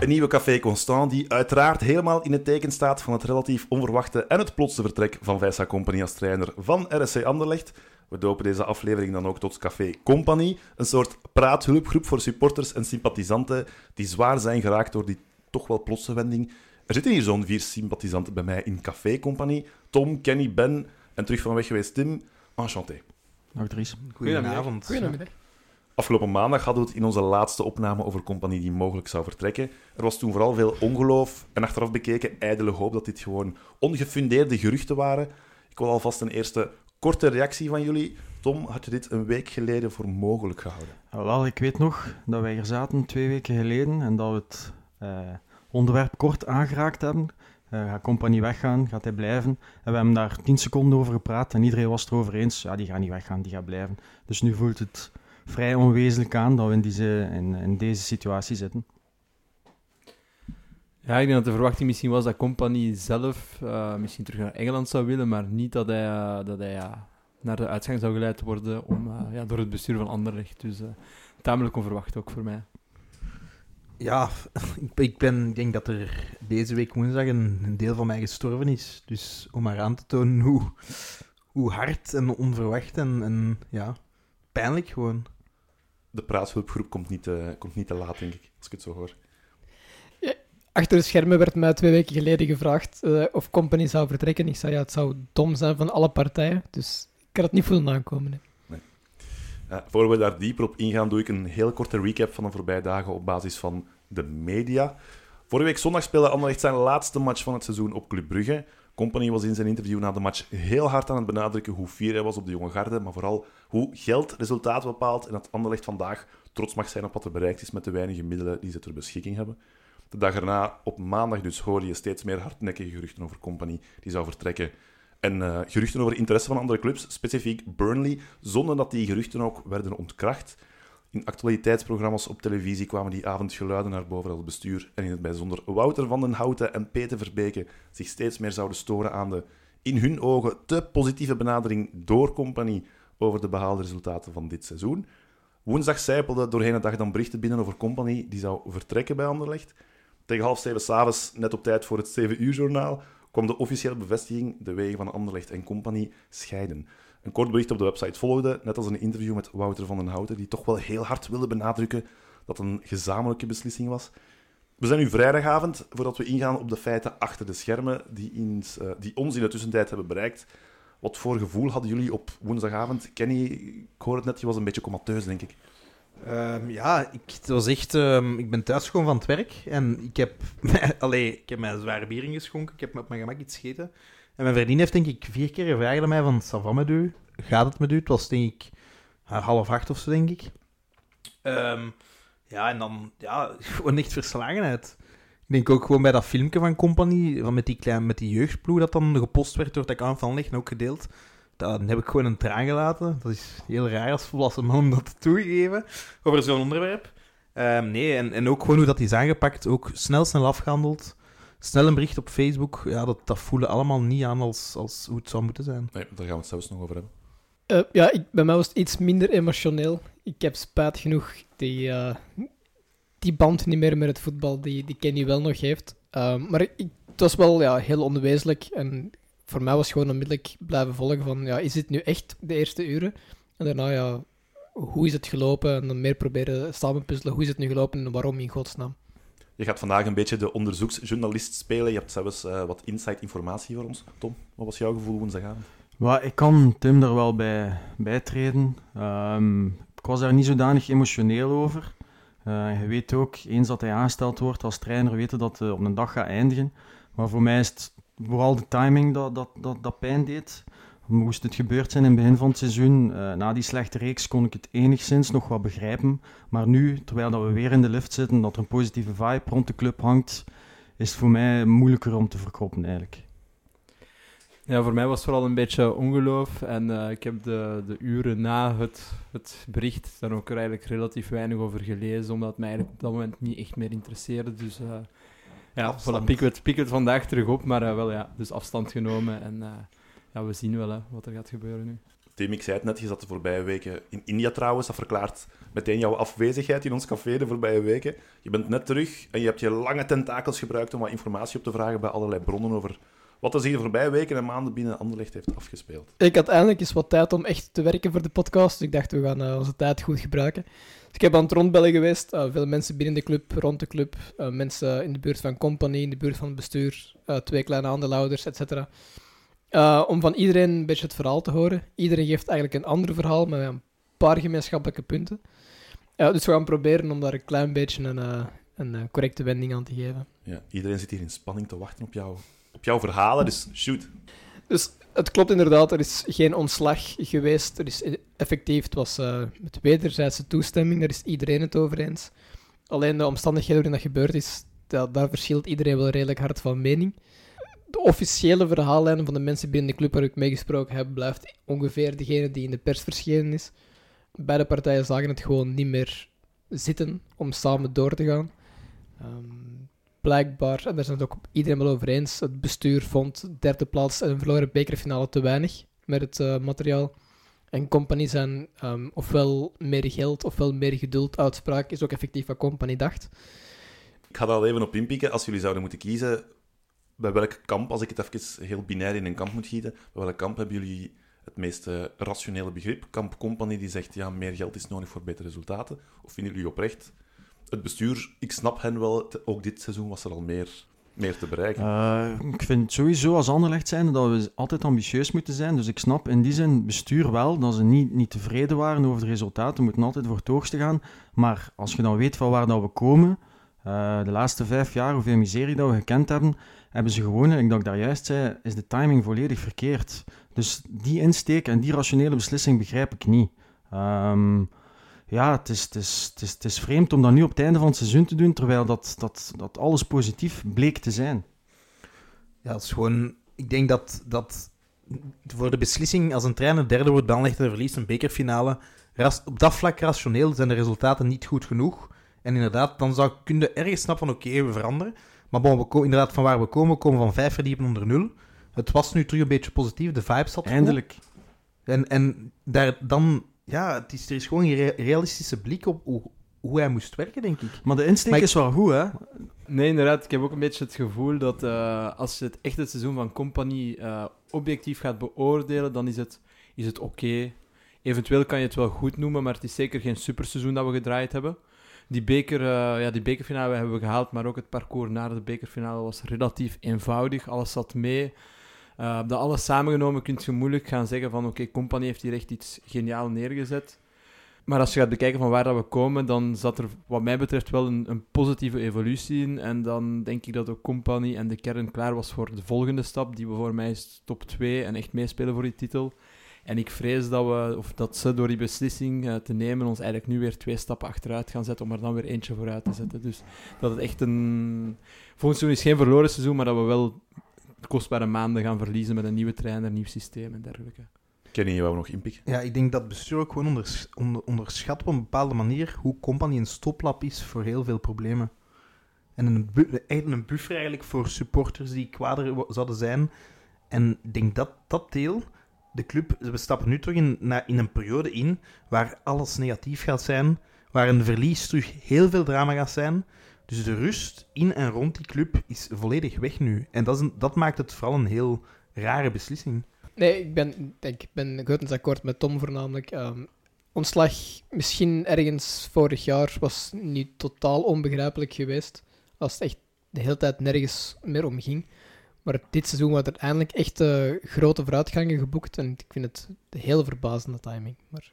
Een nieuwe Café Constant die uiteraard helemaal in het teken staat van het relatief onverwachte en het plotse vertrek van Vijsa Company als trainer van RSC Anderlecht. We dopen deze aflevering dan ook tot Café Company, een soort praathulpgroep voor supporters en sympathisanten die zwaar zijn geraakt door die toch wel plotse wending. Er zitten hier zo'n vier sympathisanten bij mij in Café Company. Tom, Kenny, Ben en terug van weg geweest Tim. Enchanté. Dag Dries. Goedenavond. Goedemiddag. Afgelopen maandag hadden we het in onze laatste opname over compagnie die mogelijk zou vertrekken. Er was toen vooral veel ongeloof en achteraf bekeken ijdele hoop dat dit gewoon ongefundeerde geruchten waren. Ik wil alvast een eerste korte reactie van jullie. Tom, had je dit een week geleden voor mogelijk gehouden? Wel, ik weet nog dat wij hier zaten twee weken geleden en dat we het eh, onderwerp kort aangeraakt hebben. Eh, gaat compagnie weggaan? Gaat hij blijven? En we hebben daar tien seconden over gepraat en iedereen was het erover eens. Ja, die gaat niet weggaan, die gaat blijven. Dus nu voelt het vrij onwezenlijk aan dat we in deze, in, in deze situatie zitten. Ja, ik denk dat de verwachting misschien was dat Company zelf uh, misschien terug naar Engeland zou willen, maar niet dat hij, uh, dat hij uh, naar de uitgang zou geleid worden om, ja, door het bestuur van Anderlecht. Dus tamelijk onverwacht ook voor mij. Ja, ik, ben, ik denk dat er deze week woensdag een, een, deel van mij gestorven is. Dus om maar aan te tonen hoe, hoe hard en onverwacht en, en ja, pijnlijk gewoon. De praatshulpgroep komt niet, te, komt niet te laat, denk ik, als ik het zo hoor. Ja, achter de schermen werd mij twee weken geleden gevraagd uh, of Company zou vertrekken. Ik zei, ja, het zou dom zijn van alle partijen. Dus ik kan het niet voelen aankomen. Hè. Nee. Uh, voor we daar dieper op ingaan, doe ik een heel korte recap van de voorbije dagen op basis van de media. Vorige week zondag speelde Anderlecht zijn laatste match van het seizoen op Club Brugge. Company was in zijn interview na de match heel hard aan het benadrukken hoe fier hij was op de jonge garde, maar vooral hoe geld resultaat bepaalt en dat Anderlecht vandaag trots mag zijn op wat er bereikt is met de weinige middelen die ze ter beschikking hebben. De dag erna, op maandag dus, hoorde je steeds meer hardnekkige geruchten over Company die zou vertrekken. En uh, geruchten over interesse van andere clubs, specifiek Burnley, zonder dat die geruchten ook werden ontkracht. In actualiteitsprogramma's op televisie kwamen die avond geluiden naar boven dat het bestuur en in het bijzonder Wouter van den Houten en Peter Verbeke zich steeds meer zouden storen aan de, in hun ogen, te positieve benadering door Compagnie over de behaalde resultaten van dit seizoen. Woensdag zijpelde doorheen de dag dan berichten binnen over Compagnie die zou vertrekken bij Anderlecht. Tegen half zeven s'avonds, net op tijd voor het 7 uur journaal, kwam de officiële bevestiging de wegen van Anderlecht en Compagnie scheiden. Een kort bericht op de website volgde, net als een interview met Wouter van den Houten, die toch wel heel hard wilde benadrukken dat een gezamenlijke beslissing was. We zijn nu vrijdagavond, voordat we ingaan op de feiten achter de schermen die, in, uh, die ons in de tussentijd hebben bereikt. Wat voor gevoel hadden jullie op woensdagavond? Kenny, ik hoor het net, je was een beetje comateus, denk ik. Um, ja, ik, was echt, um, ik ben thuisgekomen van het werk en ik heb, allee, ik heb mij zware bier ingeschonken, ik heb op mijn gemak iets gegeten. En mijn vriendin heeft denk ik vier keer gevraagd aan mij van, u? Gaat het met u? Het was denk ik half acht of zo, denk ik. Um, ja, en dan, ja, gewoon echt verslagenheid. Ik denk ook gewoon bij dat filmpje van Company, van met die, klein, met die jeugdploeg dat dan gepost werd door het account van Leg en ook gedeeld. Dan heb ik gewoon een traan gelaten. Dat is heel raar als volwassen man om dat te toegeven over zo'n onderwerp. Um, nee, en, en ook gewoon hoe dat is aangepakt. Ook snel, snel afgehandeld snel een bericht op Facebook, ja, dat, dat voelen allemaal niet aan als, als hoe het zou moeten zijn. Nee, daar gaan we het zelfs nog over hebben. Uh, ja, ik, bij mij was het iets minder emotioneel. Ik heb spijt genoeg die, uh, die band niet meer met het voetbal die, die Kenny wel nog heeft. Uh, maar ik, het was wel ja, heel onwezenlijk. En voor mij was gewoon onmiddellijk blijven volgen van, ja, is dit nu echt de eerste uren? En daarna, ja, hoe is het gelopen? En dan meer proberen samenpuzzelen, hoe is het nu gelopen en waarom in godsnaam? Je gaat vandaag een beetje de onderzoeksjournalist spelen. Je hebt zelfs uh, wat inside informatie voor ons. Tom, wat was jouw gevoel woensdagavond? Well, ik kan Tim er wel bij bijtreden. Um, ik was daar niet zodanig emotioneel over. Uh, je weet ook, eens dat hij aangesteld wordt als trainer, weten dat het op een dag gaat eindigen. Maar voor mij is het vooral de timing dat, dat, dat pijn deed. Moest het gebeurd zijn in het begin van het seizoen, uh, na die slechte reeks, kon ik het enigszins nog wat begrijpen. Maar nu, terwijl dat we weer in de lift zitten, dat er een positieve vibe rond de club hangt, is het voor mij moeilijker om te verkroppen eigenlijk. Ja, voor mij was het vooral een beetje ongeloof. En uh, ik heb de, de uren na het, het bericht dan ook er eigenlijk relatief weinig over gelezen, omdat het mij eigenlijk op dat moment niet echt meer interesseerde. Dus uh, ja, voilà, pikken we, het, pikken het vandaag terug op, maar wel ja, dus afstand genomen en ja, we zien wel hè, wat er gaat gebeuren nu. Tim, ik zei het net, je zat de voorbije weken in India trouwens. Dat verklaart meteen jouw afwezigheid in ons café de voorbije weken. Je bent net terug en je hebt je lange tentakels gebruikt om wat informatie op te vragen bij allerlei bronnen over wat er zich de voorbije weken en maanden binnen Anderlecht heeft afgespeeld. Ik had eindelijk eens wat tijd om echt te werken voor de podcast. Dus ik dacht, we gaan eh, onze tijd goed gebruiken. Dus ik heb aan het rondbellen geweest. Uh, veel mensen binnen de club, rond de club. Uh, mensen in de buurt van company, in de buurt van het bestuur. twee kleine aandeelhouders, etc. om van iedereen een beetje het verhaal te horen. Iedereen geeft eigenlijk een ander verhaal met een paar gemeenschappelijke punten. dus we gaan proberen om daar een klein beetje een, een correcte wending aan te geven. Ja, iedereen zit hier in spanning te wachten op jou op jouw verhalen, dus shoot. Dus het klopt inderdaad, er is geen ontslag geweest. Er is effectief, het was met wederzijdse toestemming, daar is iedereen het over eens. Alleen de omstandigheden waarin dat gebeurd is, dat, daar verschilt iedereen wel redelijk hard van mening. De officiële verhaallijn van de mensen binnen de club waar ik mee gesproken heb, blijft ongeveer degene die in de pers verschenen is. Beide partijen zagen het gewoon niet meer zitten om samen door te gaan. Um, blijkbaar, en daar zijn het ook iedereen wel over eens, het bestuur vond derde plaats en een verloren bekerfinale te weinig met het uh, materiaal. En Company zijn um, ofwel meer geld ofwel meer geduld. Uitspraak is ook effectief wat Company dacht. Ik ga daar al even op inpikken. Als jullie zouden moeten kiezen, bij welk kamp, als ik het even heel binair in een kamp moet gieten, bij welk kamp hebben jullie het meest rationele begrip? Kamp Company die zegt, ja, meer geld is nodig voor betere resultaten. Of vinden jullie oprecht, het bestuur, ik snap hen wel, ook dit seizoen was er al meer, meer te bereiken. Uh, ik vind sowieso als Anderlecht zijn dat we altijd ambitieus moeten zijn. Dus ik snap in die zin bestuur wel dat ze niet, niet tevreden waren over de resultaten. We moeten altijd voor het hoogste gaan. Maar als je dan weet van waar dat we komen, uh, de laatste vijf jaar, hoeveel miserie dat we gekend hebben, hebben ze gewoon, ik dat daar juist zei, is de timing volledig verkeerd. Dus die insteek en die rationele beslissing begrijp ik niet. Um, ja, het is, het, is, het, het vreemd om dat nu op het einde van het seizoen te doen, terwijl dat, dat, dat alles positief bleek te zijn. Ja, het is gewoon... Ik denk dat, dat voor de beslissing als een trainer derde wordt behandeld en verliest een bekerfinale, op dat vlak rationeel zijn de resultaten niet goed genoeg. En inderdaad, dan zou kun je ergens snappen van oké, we veranderen. Maar bon, we inderdaad, van waar we komen, we komen van vijf verdiepen onder nul. Het was nu terug een beetje positief, de vibe zat Eindelijk. En, en daar, dan ja, het is, er is gewoon een realistische blik op hoe, hoe hij moest werken, denk ik. Maar de insteek is wel goed, hè? Nee, inderdaad. Ik heb ook een beetje het gevoel dat uh, als je het echt het seizoen van Company uh, objectief gaat beoordelen, dan is het, is het oké. Eventueel kan je het wel goed noemen, maar het is zeker geen superseizoen dat we gedraaid hebben. Die, beker, uh, ja, die bekerfinale hebben we gehaald, maar ook het parcours naar de bekerfinale was relatief eenvoudig. Alles zat mee. Uh, dat alles samengenomen kun je moeilijk gaan zeggen van oké, Company heeft hier echt iets geniaal neergezet. Maar als je gaat bekijken van waar dat we komen, dan zat er wat mij betreft wel een, een, positieve evolutie in. En dan denk ik dat de Company en de kern klaar was voor de volgende stap, die voor mij is top 2 en echt meespelen voor die titel. En ik vrees dat, we, of dat ze door die beslissing uh, te nemen ons eigenlijk nu weer twee stappen achteruit gaan zetten, om er dan weer eentje vooruit te zetten. Dus dat het echt een... Volgens mij is geen verloren seizoen, maar dat we wel kostbare maanden gaan verliezen met een nieuwe trainer, nieuw systeem en dergelijke. Kenny, je wou nog inpikken? Ja, ik denk dat bestuur ook gewoon onders, onder, onderschat op een bepaalde manier hoe Company een stoplap is voor heel veel problemen. En een, een buffer eigenlijk voor supporters die kwader zouden zijn. En ik denk dat dat deel, de club, we stappen nu terug in, in een periode in waar alles negatief gaat zijn, waar een verlies terug heel veel drama gaat zijn. Dus de rust in en rond die club is volledig weg nu. En dat, is een, dat maakt het vooral een heel rare beslissing. Nee, ik ben, ik ben grotendeels akkoord met Tom voornamelijk. Um, ontslag misschien ergens vorig jaar was niet totaal onbegrijpelijk geweest. Als het echt de hele tijd nergens meer om ging. Maar dit seizoen wordt er eindelijk echt uh, grote vooruitgangen geboekt. En ik vind het een heel verbazende timing. Maar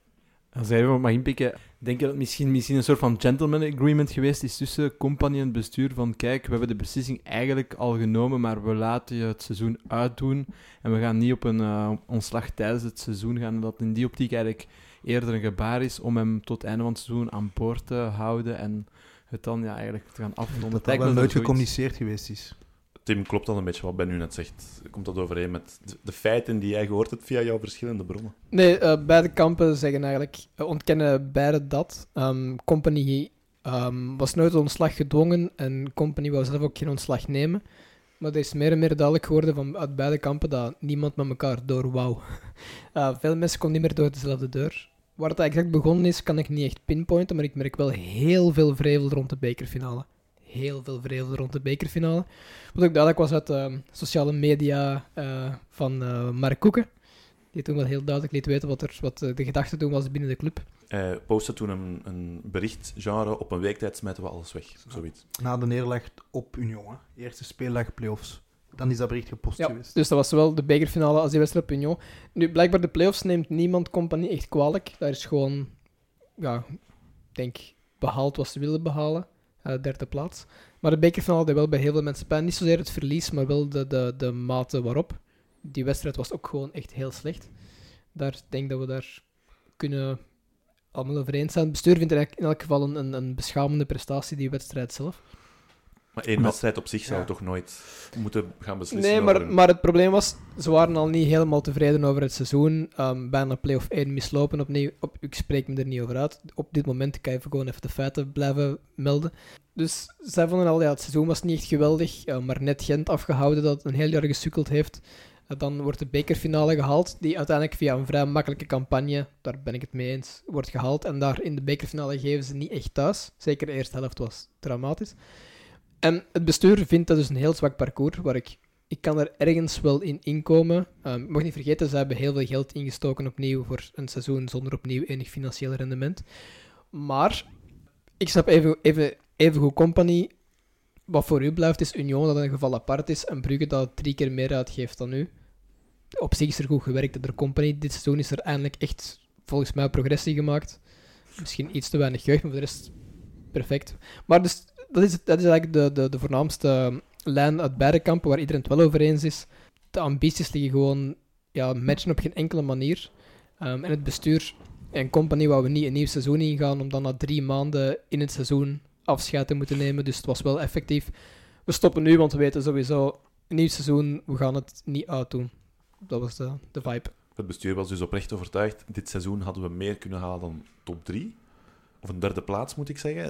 als ik even mag inpikken, denk je dat het misschien, misschien een soort van gentleman agreement geweest is tussen compagnie en het bestuur van kijk, we hebben de beslissing eigenlijk al genomen, maar we laten je het seizoen uitdoen en we gaan niet op een uh, ontslag tijdens het seizoen gaan. Dat in die optiek eigenlijk eerder een gebaar is om hem tot het einde van het seizoen aan boord te houden en het dan ja, eigenlijk te gaan afronden. Dat dat wel nooit gecommuniceerd geweest is. Tim, klopt dat een beetje wat Ben nu net zegt? Komt dat overeen met de feiten die jij gehoord hebt via jouw verschillende bronnen? Nee, uh, beide kampen zeggen eigenlijk, uh, ontkennen beide dat. Um, Company um, was nooit ontslag gedwongen en Company wou zelf ook geen ontslag nemen. Maar het is meer en meer duidelijk geworden van, uit beide kampen dat niemand met elkaar door wou. Uh, veel mensen komen niet meer door dezelfde deur. Waar het exact begonnen is, kan ik niet echt pinpointen, maar ik merk wel heel veel vrevel rond de bekerfinale. Heel veel vrevel rond de bekerfinale. Wat ook duidelijk was uit de sociale media uh, van uh, Mark Koeken. Die toen wel heel duidelijk liet weten wat, er, wat de gedachte toen was binnen de club. Hij postte toen een, een bericht, genre, op een week tijd smijten we alles weg. Zoiets. Na de nederlaag op Union, hè. eerste speeldag playoffs. Dan is dat bericht gepost ja, geweest. Dus dat was zowel de bekerfinale als die wedstrijd op Union. Nu, blijkbaar de playoffs neemt niemand compagnie echt kwalijk. Daar is gewoon, ja, denk behaald wat ze willen behalen. Uh, derde plaats. Maar de bekerfinale had wel bij heel veel mensen pijn. Niet zozeer het verlies, maar wel de, de, de mate waarop. Die wedstrijd was ook gewoon echt heel slecht. Daar denk dat we daar kunnen allemaal over eens zijn. Het bestuur vindt in elk geval een, een beschamende prestatie, die wedstrijd zelf. Maar één wedstrijd op zich zou ja. toch nooit moeten gaan beslissen? Nee, maar, maar het probleem was, ze waren al niet helemaal tevreden over het seizoen. Um, bijna play-off 1 mislopen opnieuw. Op, ik spreek me er niet over uit. Op dit moment kan je gewoon even de feiten blijven melden. Dus zij vonden al, ja, het seizoen was niet echt geweldig. Uh, maar net Gent afgehouden dat een heel jaar gesukkeld heeft. Uh, dan wordt de bekerfinale gehaald, die uiteindelijk via een vrij makkelijke campagne, daar ben ik het mee eens, wordt gehaald. En daar in de bekerfinale geven ze niet echt thuis. Zeker de eerste helft was dramatisch. En het bestuur vindt dat dus een heel zwak parcours, waar ik, ik kan er ergens wel in inkomen. Um, ik mag niet vergeten, ze hebben heel veel geld ingestoken opnieuw voor een seizoen zonder opnieuw enig financieel rendement. Maar ik snap even, even, even goed company. Wat voor u blijft is Union, dat een geval apart is, en Brugge dat drie keer meer uitgeeft dan u. Op zich is er goed gewerkt door company. Dit seizoen is er eindelijk echt, volgens mij, progressie gemaakt. Misschien iets te weinig jeugd, maar voor de rest perfect. Maar dus dat is, dat is eigenlijk de, de, de voornaamste lijn uit beide kampen waar iedereen het wel over eens is. De ambities liggen gewoon ja, matchen op geen enkele manier. Um, en het bestuur en compagnie wou we niet een nieuw seizoen ingaan om dan na drie maanden in het seizoen afscheid te moeten nemen. Dus het was wel effectief. We stoppen nu, want we weten sowieso een nieuw seizoen, we gaan het niet uitdoen. Dat was de, de vibe. Het bestuur was dus oprecht overtuigd. Dit seizoen hadden we meer kunnen halen dan top 3. Of een derde plaats, moet ik zeggen.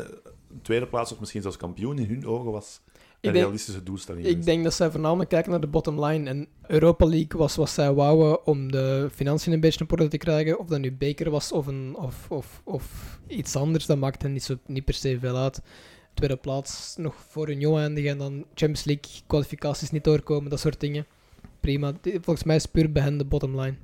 Een tweede plaats, of misschien zelfs kampioen, in hun ogen was een denk, realistische doelstelling. Ik denk dat zij voornamelijk kijken naar de bottom line. En Europa League was wat zij wouden om de financiën een beetje op orde te krijgen. Of dat nu beker was of, een, of, of, of iets anders, dat maakt hen niet, zo, niet per se veel uit. Tweede plaats nog voor een jongen eindigen en dan Champions League kwalificaties niet doorkomen, dat soort dingen. Prima. Volgens mij is puur bij hen de bottom line.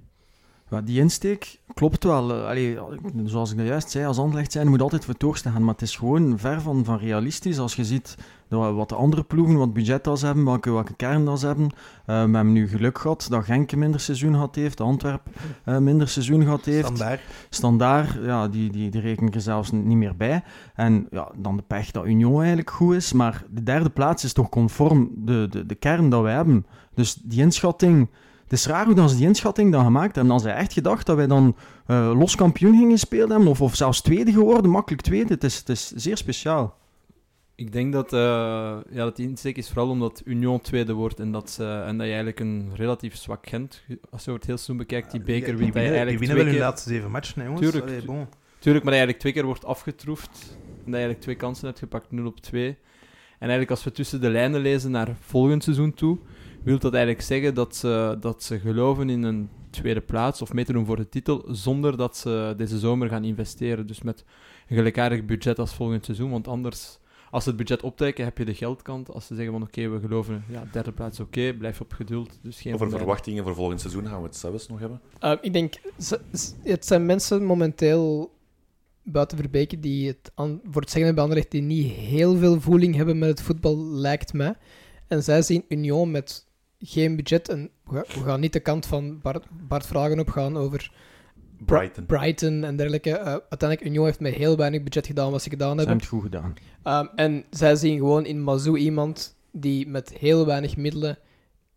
Die insteek klopt wel. Allee, zoals ik dat juist zei, als Anderlecht zijn moet altijd voor het gaan. Maar het is gewoon ver van, van realistisch. Als je ziet wat de andere ploegen, wat budget als hebben, welke, welke kern als hebben. Uh, we hebben nu geluk gehad dat Genk een minder seizoen gehad heeft, Antwerp uh, minder seizoen gehad heeft. Standaard. Standaard, ja, die, die, die reken ik er zelfs niet meer bij. En ja, dan de pech dat Union eigenlijk goed is. Maar de derde plaats is toch conform de, de, de kern dat wij hebben. Dus die inschatting... Het is raar hoe dan ze die inschatting dan gemaakt hebben. Dan zij echt gedacht dat wij dan uh, los kampioen gingen spelen hebben, of, of zelfs tweede geworden, makkelijk tweede. Het is, het is zeer speciaal. Ik denk dat, uh, ja, dat die insteek is vooral omdat Union tweede wordt en dat, ze, en dat je eigenlijk een relatief zwak Gent, als je het heel seizoen bekijkt, die beker die, wint. Die winnen, die winnen wel hun laatste zeven matchen, hè, jongens. Tuurlijk, Allee, bon. tuurlijk, maar dat je eigenlijk twee keer wordt afgetroefd en dat je eigenlijk twee kansen hebt gepakt, 0 op 2. En eigenlijk als we tussen de lijnen lezen naar volgend seizoen toe, wil dat eigenlijk zeggen dat ze, dat ze geloven in een tweede plaats of mee te doen voor de titel, zonder dat ze deze zomer gaan investeren. Dus met een gelijkaardig budget als volgend seizoen, want anders, als ze het budget optrekken, heb je de geldkant. Als ze zeggen van oké, we geloven, ja, derde plaats oké, blijf op geduld. Dus geen Over verwachtingen voor volgend seizoen gaan we het zelfs nog hebben. Uh, ik denk, het zijn mensen momenteel buiten Verbeke die het aan, voor het zeggen hebben Anderlecht die niet heel veel voeling hebben met het voetbal, lijkt mij. En zij zien Union met geen budget. En we gaan niet de kant van Bart, Bart Vragen opgaan over Brighton, Brighton en dergelijke. Uh, uiteindelijk, Union heeft met heel weinig budget gedaan wat ze gedaan hebben. Ze hebben het goed gedaan. Um, en zij zien gewoon in Mazou iemand die met heel weinig middelen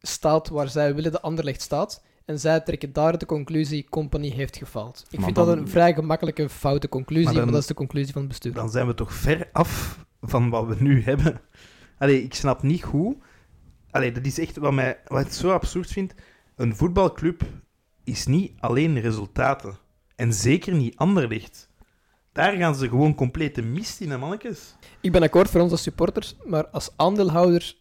staat waar zij willen de Anderlecht staat. En zij trekken daar de conclusie, company heeft gefaald. Ik Maar vind dan- dat een vrij gemakkelijke, foute conclusie, Maar dat is de conclusie van het bestuur. Dan zijn we toch ver af van wat we nu hebben. Allee, ik snap niet hoe. Allee, dat is echt wat, mij, wat ik zo absurd vind. Een voetbalclub is niet alleen resultaten. En zeker niet Anderlicht. Daar gaan ze gewoon complete mist in, hè, mannetjes. Ik ben akkoord voor ons als supporters, maar als aandeelhouder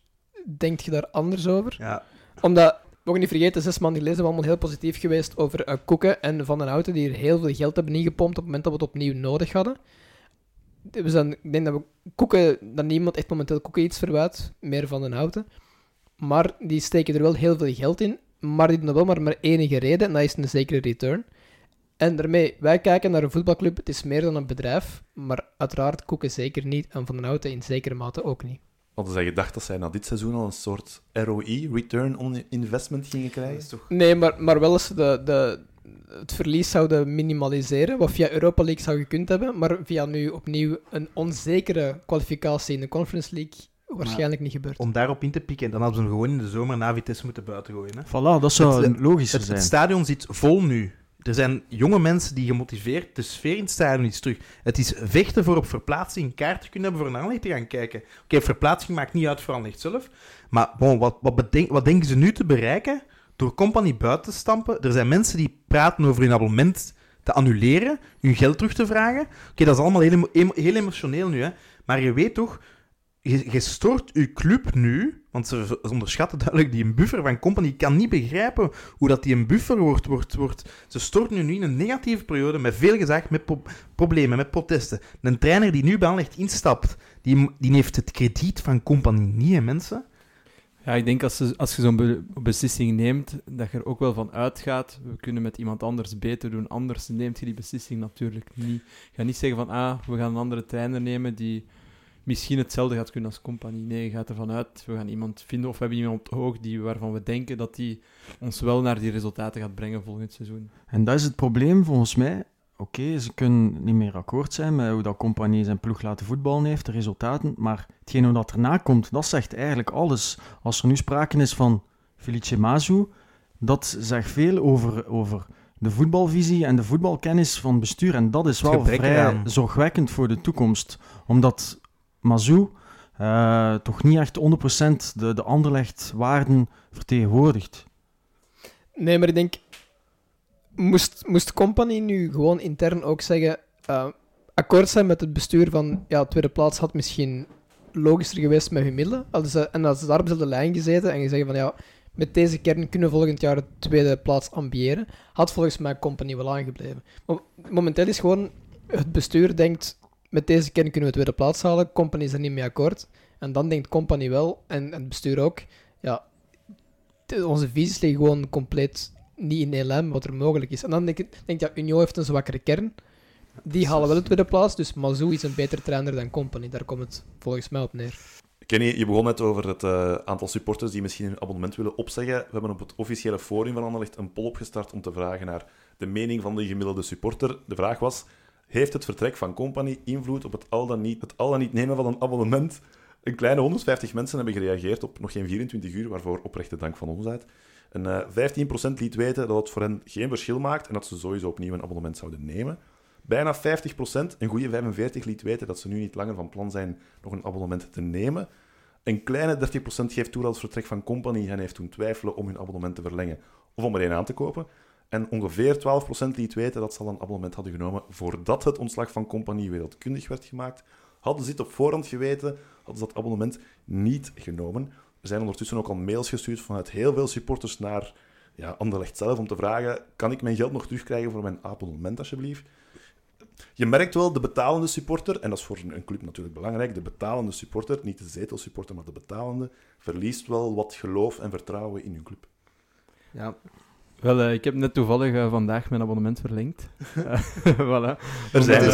denkt je daar anders over? Ja, Omdat, mogen niet vergeten, zes maanden geleden zijn we allemaal heel positief geweest over eh, Koeken en Van den Houten, die er heel veel geld hebben ingepompt op het moment dat we het opnieuw nodig hadden. We zijn, ik denk dat we Koeken, dat niemand echt momenteel Koeken iets verwijt, meer Van den Houten. Maar die steken er wel heel veel geld in, maar die doen wel maar met enige reden, en dat is een zekere return. En daarmee, wij kijken naar een voetbalclub, het is meer dan een bedrijf, maar uiteraard Koeken zeker niet, en Van den Houten in zekere mate ook niet. Hadden zij gedacht dat zij na dit seizoen al een soort ROI, Return on Investment, gingen dat krijgen? is toch... Nee, maar, maar wel eens de, de, het verlies zouden minimaliseren, wat via Europa League zou gekund hebben, maar via nu opnieuw een onzekere kwalificatie in de Conference League waarschijnlijk niet gebeurd. Om daarop in te pikken, dan hadden ze hem gewoon in de zomer na Vitesse moeten buiten gooien. Hè. Voilà, dat zou Het- logischer Het, zijn. het stadion zit vol nu. Er zijn jonge mensen die gemotiveerd, de sfeer in het stadion is terug. Het is vechten voor op verplaatsing, kaart te kunnen hebben voor een Anderlecht te gaan kijken. Oké, verplaatsing maakt niet uit voor Anderlecht zelf. Maar bon, wat, wat, bedenk- wat denken ze nu te bereiken door Company buiten te stampen? Er zijn mensen die praten over hun abonnement te annuleren, hun geld terug te vragen. Oké, dat is allemaal heel, heel emotioneel nu, hè. Maar je weet toch, je, stort je club nu, want ze onderschatten duidelijk die een buffer van Company. Kan niet begrijpen hoe dat die een buffer wordt. wordt, wordt. Ze storten nu in een negatieve periode met veel gezag, met pro- problemen, met protesten. Een trainer die nu bij Anderlecht instapt, die, die heeft het krediet van Company niet, hè, mensen. Ja, ik denk als, ze, als je zo'n be- beslissing neemt, dat je er ook wel van uitgaat, we kunnen met iemand anders beter doen. Anders neemt je die beslissing natuurlijk niet. Je gaat niet zeggen van, ah, we gaan een andere trainer nemen die misschien hetzelfde gaat kunnen als compagnie. Nee, je gaat ervan uit, we gaan iemand vinden of we hebben iemand op het oog die, waarvan we denken dat die ons wel naar die resultaten gaat brengen volgend seizoen. En dat is het probleem volgens mij. Oké, ze kunnen niet meer akkoord zijn met hoe dat compagnie zijn ploeg laten voetballen heeft, de resultaten. Maar hetgene wat erna komt, dat zegt eigenlijk alles. Als er nu sprake is van Felice Mazu, dat zegt veel over, over de voetbalvisie en de voetbalkennis van het bestuur. En dat is wel vrij zorgwekkend voor de toekomst. Omdat Mazu eh, toch niet echt 100% de, de Anderlecht-waarden vertegenwoordigt. Nee, maar ik denk, moest, moest Company nu gewoon intern ook zeggen, eh, akkoord zijn met het bestuur van, ja, tweede plaats had misschien logischer geweest met hun middelen. Hadden ze, en als ze daar op dezelfde lijn gezeten en gezegd van, ja, met deze kern kunnen we volgend jaar de tweede plaats ambiëren, had volgens mij Company wel aangebleven. Maar momenteel is gewoon, het bestuur denkt, met deze kern kunnen we tweede plaats halen, Company is er niet mee akkoord. En dan denkt Company wel, en, en het bestuur ook, ja, de- onze visies liggen gewoon compleet niet in één lijn met wat er mogelijk is. En dan denk ik, denk ik, ja, Union heeft een zwakkere kern. Die halen wel de tweede plaats, dus Mazou is een betere trainer dan Company. Daar komt het volgens mij op neer. Kenny, je begon net over het eh, aantal supporters die misschien hun abonnement willen opzeggen. We hebben op het officiële forum van Anderlecht een poll opgestart om te vragen naar de mening van de gemiddelde supporter. De vraag was, heeft het vertrek van Company invloed op het al dan niet, het al dan niet nemen van een abonnement? Een kleine 150 mensen hebben gereageerd op nog geen 24 uur, waarvoor oprechte dank van ons uit. En eh 15% liet weten dat het voor hen geen verschil maakt en dat ze sowieso opnieuw een abonnement zouden nemen. Bijna 50%, een goede 45% liet weten dat ze nu niet langer van plan zijn nog een abonnement te nemen. Een kleine 30% geeft toe dat het vertrek van Company hen heeft doen twijfelen om hun abonnement te verlengen of om er een aan te kopen. En ongeveer 12% liet weten dat ze al een abonnement hadden genomen voordat het ontslag van Company wereldkundig werd gemaakt. Hadden ze dit op voorhand geweten, hadden ze dat abonnement niet genomen. Er zijn ondertussen ook al mails gestuurd vanuit heel veel supporters naar ja, Anderlecht zelf om te vragen: kan ik mijn geld nog terugkrijgen voor mijn abonnement alsjeblieft? Je merkt wel, de betalende supporter, en dat is voor een club natuurlijk belangrijk, de betalende supporter, niet de zetelsupporter, maar de betalende, verliest wel wat geloof en vertrouwen in hun club. Ja, Wel, eh, ik heb net toevallig eh, vandaag mijn abonnement verlengd. Eh, voilà. Er zijn het is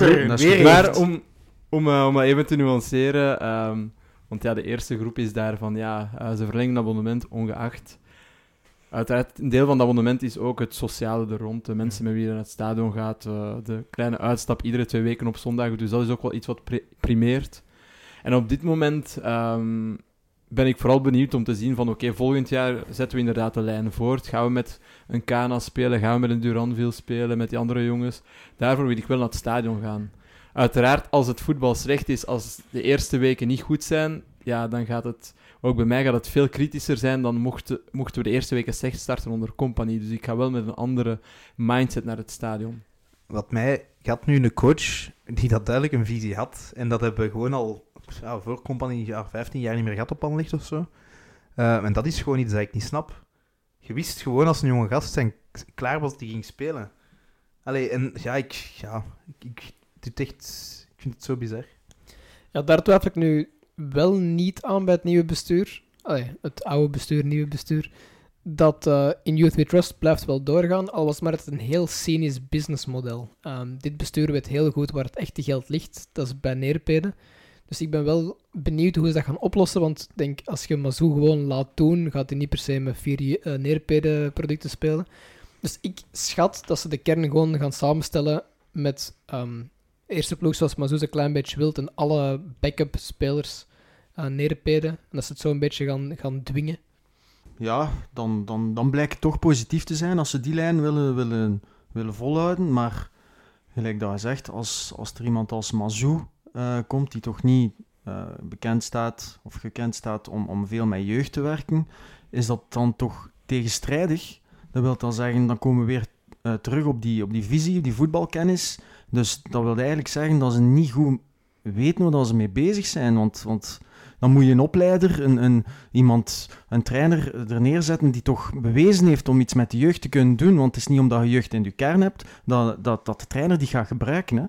er. Dat Weer goed. Maar om, om, om dat even te nuanceren, ehm, want ja, de eerste groep is daar van, ja, ze verlengen een abonnement ongeacht. Uiteraard, een deel van het abonnement is ook het sociale er rond. De mensen met wie je naar het stadion gaat, eh, de kleine uitstap iedere twee weken op zondag. Dus dat is ook wel iets wat pri- primeert. En op dit moment ehm, ben ik vooral benieuwd om te zien van, oké, volgend jaar zetten we inderdaad de lijn voort. Gaan we met een Kana spelen? Gaan we met een Duranville spelen? Met die andere jongens? Daarvoor wil ik wel naar het stadion gaan. Uiteraard, als het voetbal slecht is, als de eerste weken niet goed zijn, ja, dan gaat het, ook bij mij gaat het veel kritischer zijn dan mochten, mochten we de eerste weken slecht starten onder compagnie. Dus ik ga wel met een andere mindset naar het stadion. Wat mij... Ik had nu een coach die dat duidelijk een visie had. En dat hebben we gewoon al ja, voor Company ja, 15 jaar niet meer gehad op Anderlecht of zo. Eh, en dat is gewoon iets dat ik niet snap. Je wist gewoon als een jonge gast zijn klaar was die ging spelen. Allee, en ja, ik, ja, ik, ik, dit echt, ik vind het zo bizar. Ja, daar twijfel ik nu wel niet aan bij het nieuwe bestuur. Allee, het oude bestuur, nieuwe bestuur. Dat eh, in Youth We Trust blijft wel doorgaan, al was maar het een heel cynisch businessmodel. Ehm, dit bestuur weet heel goed waar het echte geld ligt. Dat is bij neerpeden. Dus ik ben wel benieuwd hoe ze dat gaan oplossen. Want ik denk, als je Mazou gewoon laat doen, gaat hij niet per se met vier uh, neerpeden producten spelen. Dus ik schat dat ze de kern gewoon gaan samenstellen met ehm, eerste ploeg zoals Mazou een klein beetje wilt en alle backup spelers uh, neerpeden. En dat ze het zo een beetje gaan, gaan dwingen. Ja, dan, dan, dan blijkt het toch positief te zijn als ze die lijn willen, willen, willen volhouden. Maar gelijk dat je zegt, als, als er iemand als Mazou uh, komt die toch niet uh, bekend staat of gekend staat om, om veel met jeugd te werken, is dat dan toch tegenstrijdig. Dat wil dan zeggen, dan komen we weer uh, terug op die, op die visie, op die voetbalkennis. Dus dat wil eigenlijk zeggen dat ze niet goed weten waar ze mee bezig zijn. Want, want dan moet je een opleider, een, een, iemand, een trainer er neerzetten die toch bewezen heeft om iets met de jeugd te kunnen doen. Want het is niet omdat je jeugd in je kern hebt, dat, dat, dat de trainer die gaat gebruiken. Hè.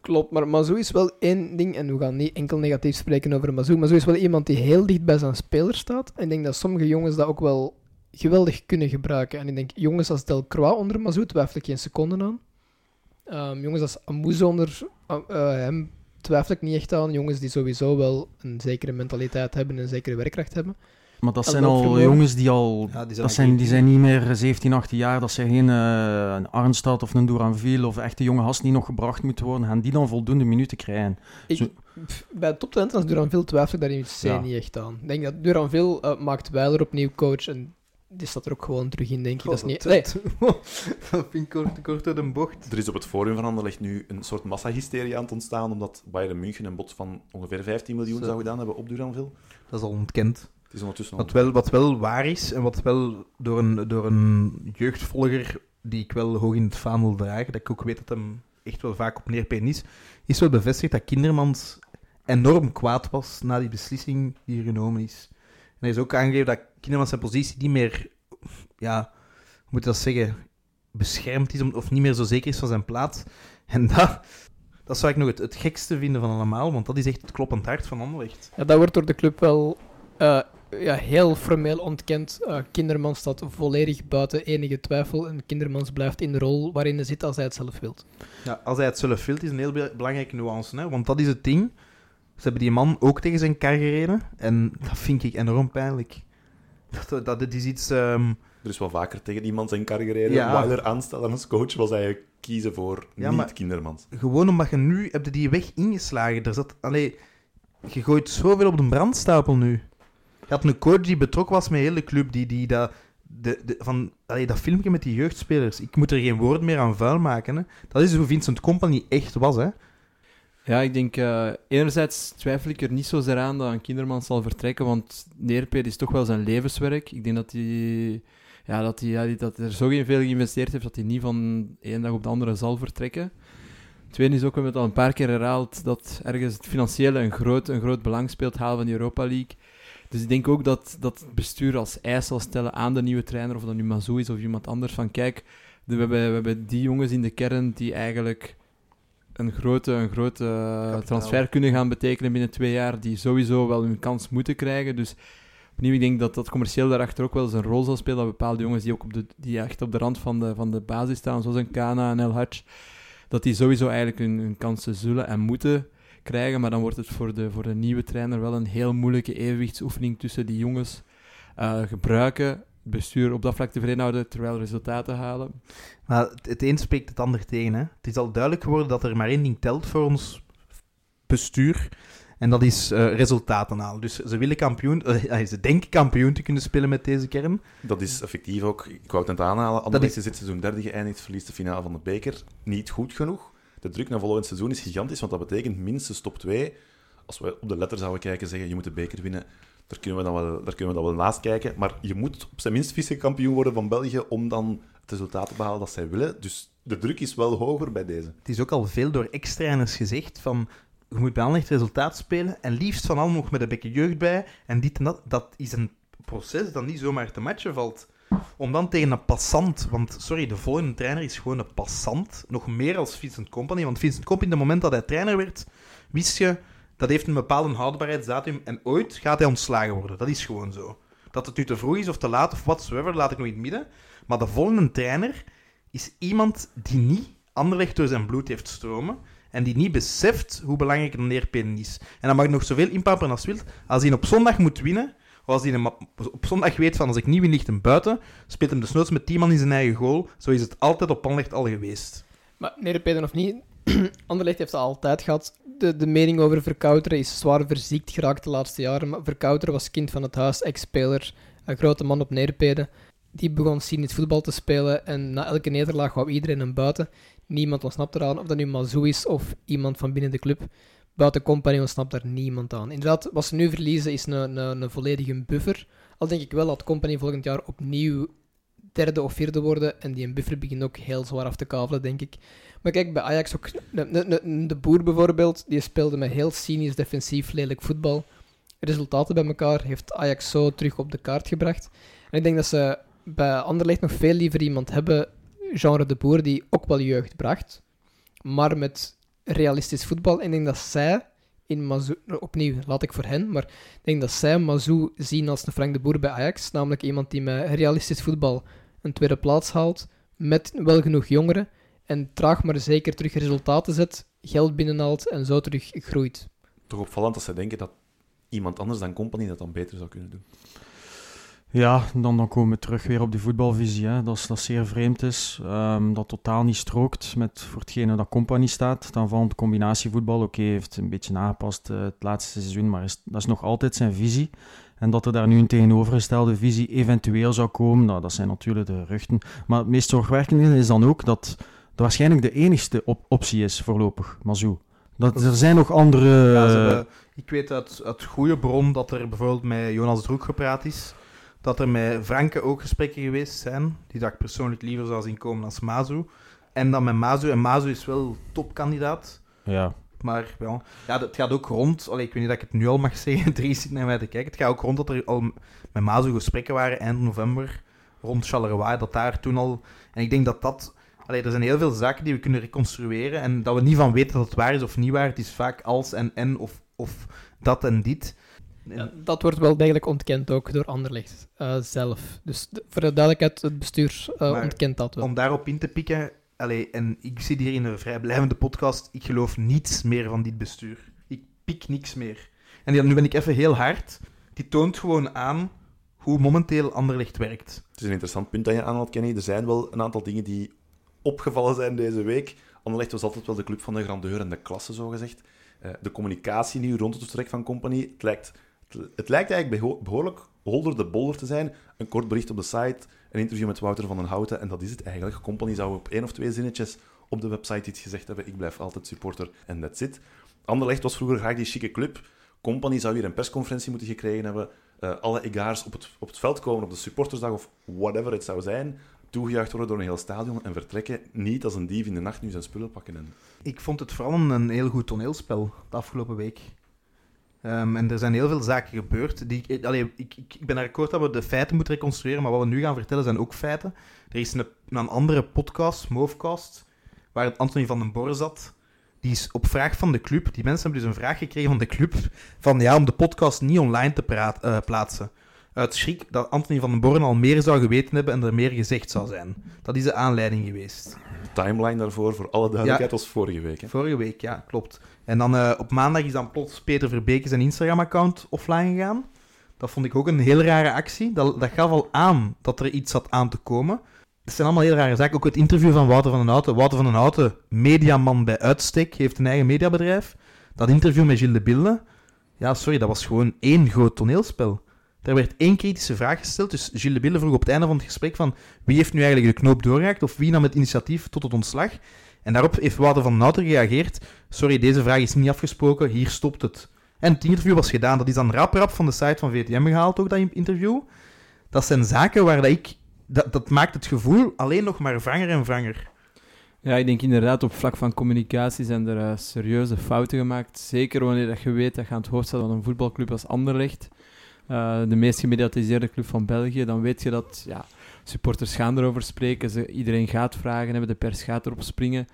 Klopt, maar Mazou is wel één ding, en we gaan niet enkel negatief spreken over Mazou. Mazou is wel iemand die heel dicht bij zijn speler staat. En ik denk dat sommige jongens dat ook wel geweldig kunnen gebruiken. En ik denk, jongens als Delcroix onder Mazou twijfel ik geen seconde aan. Um, jongens als Amouze onder uh, hem twijfel ik niet echt aan. Jongens die sowieso wel een zekere mentaliteit hebben en een zekere werkkracht hebben. Maar dat zijn al jongens die al... Ja, die zijn, dat zijn, die zijn niet meer 17, 18 jaar. Dat zijn geen uh, een Arnstad of een Duranville of echte jonge gasten die nog gebracht moeten worden. Gaan die dan voldoende minuten krijgen? Ik, Zo... Bij top als Duranville twijfel ik daar in ja. niet echt aan. Ik denk dat Duranville uh, maakt Weiler opnieuw coach en die staat er ook gewoon terug in, denk ik. God, dat is niet... Nee. dat vind ik kort, kort uit een bocht. Er is op het forum van Anderlecht nu een soort massahysterie aan het ontstaan, omdat Bayern München een bod van ongeveer 15 miljoen Zo. zou gedaan hebben op Duranville. Dat is al ontkend. Het is ondertussen wat, wel, wat wel waar is, en wat wel door een, door een jeugdvolger die ik wel hoog in het vaandel draag, dat ik ook weet dat hem echt wel vaak op neerpeen is, is wel bevestigd dat Kindermans enorm kwaad was na die beslissing die er genomen is. En hij is ook aangegeven dat Kindermans zijn positie niet meer, ja, hoe moet je dat zeggen, beschermd is of niet meer zo zeker is van zijn plaats. En dat, dat zou ik nog het, het gekste vinden van allemaal, want dat is echt het kloppend hart van Anderlecht. Ja, dat wordt door de club wel uh, ja, heel formeel ontkend. Uh, Kindermans staat volledig buiten enige twijfel. En Kindermans blijft in de rol waarin hij zit als hij het zelf wilt. Ja, als hij het zelf wilt, is een heel be belangrijke nuance. Hè? Want dat is het ding. Ze hebben die man ook tegen zijn kar gereden. En dat vind ik enorm pijnlijk. Dat, dat, dat is iets... Um... Er is wel vaker tegen die man zijn kar gereden. Ja. Weiler aanstellen als coach was hij kiezen voor ja, niet Kindermans. Gewoon omdat je nu... Heb je die weg ingeslagen. Er zat... Allee, je gooit zoveel op de brandstapel nu. Had een coach die betrokken was met de hele club, die, die dat, de, de, van, allee, dat filmpje met die jeugdspelers, ik moet er geen woord meer aan vuil maken. Hè. Dat is hoe Vincent Company echt was. Hè. Ja, ik denk, uh, enerzijds twijfel ik er niet zozeer aan dat een kinderman zal vertrekken, want Neerpeed is toch wel zijn levenswerk. Ik denk dat hij, ja, dat hij ja, dat er zo veel geïnvesteerd heeft dat hij niet van één dag op de andere zal vertrekken. Tweede is ook, we hebben het al een paar keer herhaald, dat ergens het financiële een groot, een groot belang speelt, halen van de Europa League. Dus ik denk ook dat, dat het bestuur als eis zal stellen aan de nieuwe trainer, of dat nu Mazou is of iemand anders, van kijk, we hebben, we hebben die jongens in de kern die eigenlijk een grote, een grote transfer kunnen gaan betekenen binnen twee jaar, die sowieso wel hun kans moeten krijgen. Dus opnieuw, ik denk dat dat commercieel daarachter ook wel eens een rol zal spelen, dat bepaalde jongens die ook op de, die echt op de rand van de, van de basis staan, zoals een Kana en El Hutch, dat die sowieso eigenlijk hun, hun kansen zullen en moeten krijgen. Maar dan wordt het voor de, voor de nieuwe trainer wel een heel moeilijke evenwichtsoefening tussen die jongens uh, gebruiken. Bestuur op dat vlak tevreden houden terwijl resultaten halen. Maar het een spreekt het ander tegen. Hè? Het is al duidelijk geworden dat er maar één ding telt voor ons bestuur. En dat is uh, resultaten halen. Dus ze willen kampioen, uh, ze denken kampioen te kunnen spelen met deze kern. Dat is effectief ook, ik wou het net aanhalen, Anderlecht is dit seizoen derde geëindigd, verliest de finale van de beker. Niet goed genoeg de druk naar volgend seizoen is gigantisch, want dat betekent minstens top 2. Als we op de letter zouden kijken zeggen, je moet de beker winnen, daar kunnen we dan wel, daar kunnen we dan wel naast kijken. Maar je moet op zijn minst vice-kampioen worden van België om dan het resultaat te behalen dat zij willen. Dus de druk is wel hoger bij deze. Het is ook al veel door ex-trainers gezegd van je moet bij Anderlecht resultaat spelen en liefst van allemaal nog met een beetje jeugd bij en dit en dat. Dat is een proces dat niet zomaar te matchen valt. Om dan tegen een passant, want sorry, de volgende trainer is gewoon een passant, nog meer als Vincent Company, want Vincent Company, in het moment dat hij trainer werd, wist je, dat heeft een bepaalde houdbaarheidsdatum en ooit gaat hij ontslagen worden. Dat is gewoon zo. Dat het nu te vroeg is of te laat of whatsoever, laat ik nog in het midden. Maar de volgende trainer is iemand die niet Anderlecht door zijn bloed heeft stromen en die niet beseft hoe belangrijk een neerpenen is. En dan mag je nog zoveel inpappen als wilt. Als hij op zondag moet winnen, als hij op zondag weet van als ik niet win, ligt hem buiten, speelt hem desnoods met 10 man in zijn eigen goal. Zo is het altijd op Anderlecht al geweest. Maar Nederpeden of niet, Anderlecht heeft het altijd gehad. De, de mening over Verkouteren is zwaar verziekt geraakt de laatste jaren. Maar Verkouteren was kind van het huis, ex-speler, een grote man op Nederpeden. Die begon cynisch voetbal te spelen en na elke nederlaag wou iedereen hem buiten. Niemand ontsnapt eraan, of dat nu Mazou is of iemand van binnen de club. Buiten Company ontsnapt daar niemand aan. Inderdaad, wat ze nu verliezen is een, een, een volledige buffer. Al denk ik wel dat Company volgend jaar opnieuw derde of vierde worden. En die een buffer begint ook heel zwaar af te kavelen, denk ik. Maar kijk, bij Ajax ook... De- de Boer bijvoorbeeld, die speelde met heel cynisch defensief lelijk voetbal. Resultaten bij elkaar heeft Ajax zo terug op de kaart gebracht. En ik denk dat ze bij Anderlecht nog veel liever iemand hebben, genre De Boer, die ook wel jeugd bracht. Maar met realistisch voetbal. En ik denk dat zij in Mazou... Opnieuw, laat ik voor hen. Maar ik denk dat zij Mazou zien als de Frank De Boer bij Ajax. Namelijk iemand die met realistisch voetbal een tweede plaats haalt. Met wel genoeg jongeren. En traag maar zeker terug resultaten zet. Geld binnenhaalt en zo terug groeit. Toch opvallend dat zij denken dat iemand anders dan Company dat dan beter zou kunnen doen. Ja, dan, dan komen we terug weer op die voetbalvisie. Hè. Dat, is, dat zeer vreemd is. ehm, dat totaal niet strookt met voor hetgene dat Company staat. Dan valt combinatievoetbal. Oké, heeft een beetje aangepast eh, het laatste seizoen, maar dat is nog altijd zijn visie. En dat er daar nu een tegenovergestelde visie eventueel zou komen, nou, dat zijn natuurlijk de geruchten. Maar het meest zorgwekkende is dan ook dat dat waarschijnlijk de enigste op- optie is voorlopig, Mazou. Dat, er zijn nog andere... Ik weet uit, uit goede bron dat er bijvoorbeeld met Jonas Droek gepraat is. Dat er met Franke ook gesprekken geweest zijn. Die dat ik persoonlijk liever zou zien komen als Mazu. En dan met Mazu. En Mazu is wel topkandidaat. ja. Maar wel, ja, het gaat ook rond. Allee, ik weet niet dat ik het nu al mag zeggen. Dries zit naar mij te kijken. Het gaat ook rond dat er al met Mazu gesprekken waren eind november. Rond Charleroi. Dat daar toen al. En ik denk dat dat. Allee, er zijn heel veel zaken die we kunnen reconstrueren. En dat we niet van weten dat het waar is of niet waar. Het is vaak als en en of, of dat en dit. En- Ja, dat wordt wel degelijk ontkend ook door Anderlecht eh, zelf. Dus de- voor de duidelijkheid, het bestuur eh, ontkent dat wel. Om daarop in te pikken, allee, en ik zit hier in een vrijblijvende podcast, ik geloof niets meer van dit bestuur. Ik pik niks meer. En nu ben ik even heel hard. Die toont gewoon aan hoe momenteel Anderlecht werkt. Het is een interessant punt dat je aanhaalt, Kenny. Er zijn wel een aantal dingen die opgevallen zijn deze week. Anderlecht was altijd wel de club van de grandeur en de klasse, zogezegd. Eh de communicatie nu rond het vertrek van Company, het lijkt, het, lijkt eigenlijk beho- behoorlijk holder de bolder te zijn. Een kort bericht op de site, een interview met Wouter van den Houten, en dat is het eigenlijk. Company zou op één of twee zinnetjes op de website iets gezegd hebben. Ik blijf altijd supporter en that's it. Anderlecht was vroeger graag die chique club. Company zou hier een persconferentie moeten gekregen hebben. Eh, alle egaars op het, op het veld komen op de supportersdag of whatever het zou zijn. Toegejuicht worden door een heel stadion en vertrekken. Niet als een dief in de nacht nu zijn spullen pakken. En... Ik vond het vooral een heel goed toneelspel de afgelopen week. Ehm, en er zijn heel veel zaken gebeurd. Die, ik, allee, ik, ik, ik ben akkoord dat we de feiten moeten reconstrueren, maar wat we nu gaan vertellen zijn ook feiten. Er is een, een andere podcast, Movecast, waar Anthony van den Borre zat. Die is op vraag van de club. Die mensen hebben dus een vraag gekregen van de club. Van ja, om de podcast niet online te praat, eh, plaatsen. Uit schrik dat Anthony van den Borren al meer zou geweten hebben en er meer gezegd zou zijn. Dat is de aanleiding geweest. De timeline daarvoor, voor alle duidelijkheid, was vorige week. Hè? Vorige week, ja, klopt. En dan eh, op maandag is dan plots Peter Verbeke zijn Instagram-account offline gegaan. Dat vond ik ook een heel rare actie. Dat, dat gaf al aan dat er iets zat aan te komen. Het zijn allemaal heel rare zaken. Ook het interview van Wouter van den Houten. Wouter van den Houten, mediaman bij uitstek, heeft een eigen mediabedrijf. Dat interview met Gilles de Bille, ja, sorry, dat was gewoon één groot toneelspel. Er werd één kritische vraag gesteld, dus Gilles de Bille vroeg op het einde van het gesprek van wie heeft nu eigenlijk de knoop doorgeraakt of wie nam het initiatief tot het ontslag. En daarop heeft Wouter van den Houten gereageerd, sorry, deze vraag is niet afgesproken, hier stopt het. En het interview was gedaan, dat is dan rap rap van de site van VTM gehaald, ook dat interview. Dat zijn zaken waar dat ik... Dat, dat maakt het gevoel alleen nog maar wranger en wranger. Ja, ik denk inderdaad op vlak van communicatie zijn er eh, serieuze fouten gemaakt. Zeker wanneer dat je weet dat je aan het hoofd staat van een voetbalclub als Anderlecht. Uh, de meest gemediatiseerde club van België. Dan weet je dat ja, supporters gaan erover spreken. Ze, iedereen gaat vragen hebben, de pers gaat erop springen.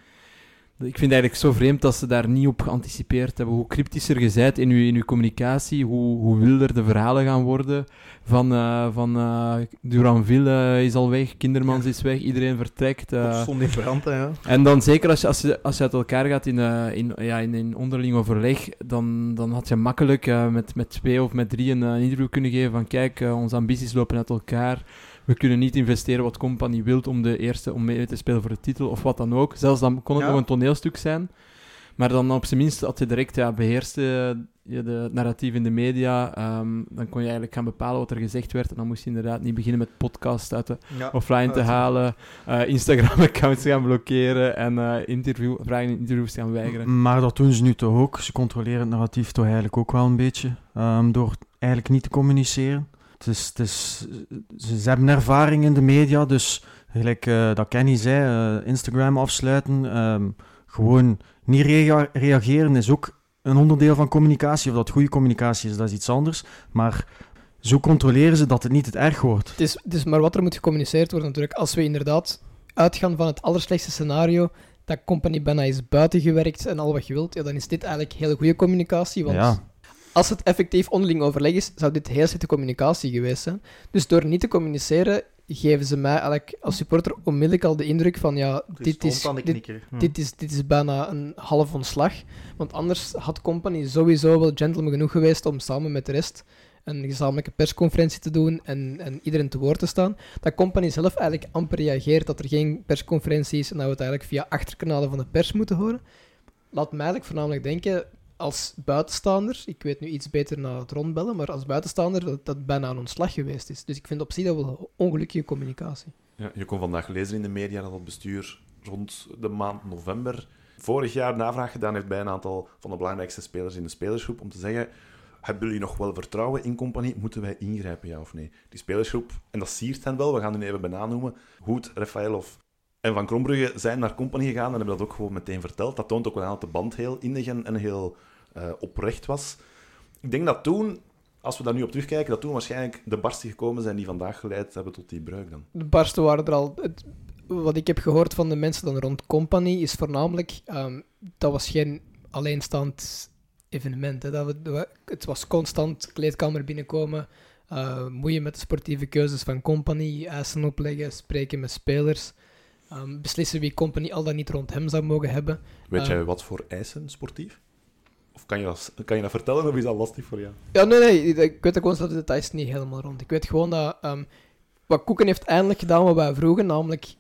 Ik vind het eigenlijk zo vreemd dat ze daar niet op geanticipeerd hebben. Hoe cryptischer je bent in je, in uw communicatie, hoe, hoe wilder de verhalen gaan worden. Van, uh, van uh, Duranville is al weg, Kindermans is weg, iedereen vertrekt. Uh, stond in brand, ja. En dan zeker als je, als je, als je uit elkaar gaat in, in, ja, in, in onderling overleg, dan, dan had je makkelijk met, met twee of met drie een, een interview kunnen geven van kijk, onze ambities lopen uit elkaar we kunnen niet investeren wat Company wilt om, de eerste, om mee te spelen voor de titel of wat dan ook. Zelfs dan kon het nog een toneelstuk zijn. Maar dan op zijn minst had je direct ja, beheerste je de narratief in de media. Um, dan kon je eigenlijk gaan bepalen wat er gezegd werd. En dan moest je inderdaad niet beginnen met podcast uit de ja, offline te halen, uh, Instagram-accounts gaan blokkeren en uh, interview, vragen in interviews gaan weigeren. Maar dat doen ze nu toch ook. Ze controleren het narratief toch eigenlijk ook wel een beetje. Um, door eigenlijk niet te communiceren. Het is, het is, ze, hebben ervaring in de media, dus gelijk uh, dat Kenny zei, uh, Instagram afsluiten, um, gewoon niet rea reageren is ook een onderdeel van communicatie. Of dat goede communicatie is, dat is iets anders. Maar zo controleren ze dat het niet het erg wordt. Het is, het is maar wat er moet gecommuniceerd worden natuurlijk. Als we inderdaad uitgaan van het allerslechtste scenario, dat company bijna is buitengewerkt en al wat je wilt, ja, dan is dit eigenlijk hele goede communicatie. Want ja als het effectief onderling overleg is, zou dit heel slechte communicatie geweest zijn. Dus door niet te communiceren, geven ze mij eigenlijk als supporter onmiddellijk al de indruk van ja, dit is, dit, hm. dit, is, dit is bijna een half ontslag. Want anders had Company sowieso wel gentleman genoeg geweest om samen met de rest een gezamenlijke persconferentie te doen en, en iedereen te woord te staan. Dat Company zelf eigenlijk amper reageert dat er geen persconferentie is en dat we het eigenlijk via achterkanalen van de pers moeten horen. Laat mij eigenlijk voornamelijk denken, als buitenstaander, ik weet nu iets beter naar het rondbellen, maar als buitenstaander dat dat bijna een ontslag geweest is. Dus ik vind op zich dat wel ongelukkige communicatie. Ja, je kon vandaag lezen in de media dat het bestuur rond de maand november vorig jaar navraag gedaan heeft bij een aantal van de belangrijkste spelers in de spelersgroep om te zeggen hebben jullie nog wel vertrouwen in compagnie? Moeten wij ingrijpen, ja of nee? Die spelersgroep, en dat siert hen wel, we gaan hun even benanoemen. Hoed, of en Van Krombrugge zijn naar Company gegaan en hebben dat ook gewoon meteen verteld. Dat toont ook wel aan dat de band heel innig en, heel uh, oprecht was. Ik denk dat toen, als we daar nu op terugkijken, dat toen waarschijnlijk de barsten gekomen zijn die vandaag geleid hebben tot die breuk dan. De barsten waren er al... Wat ik heb gehoord van de mensen dan rond Company is voornamelijk... Um, dat was geen alleenstaand evenement. Hè. Dat het was constant kleedkamer binnenkomen... Uh, moeien met de sportieve keuzes van Company, eisen opleggen, spreken met spelers... Um, beslissen wie company al dan niet rond hem zou mogen hebben. Weet uh, jij wat voor eisen sportief? Of kan je, dat, kan je dat vertellen of is dat lastig voor jou? Ja, nee, nee. Ik weet gewoon dat de details niet helemaal rond. Ik weet gewoon dat um, wat Koeken heeft eindelijk gedaan wat wij vroegen, namelijk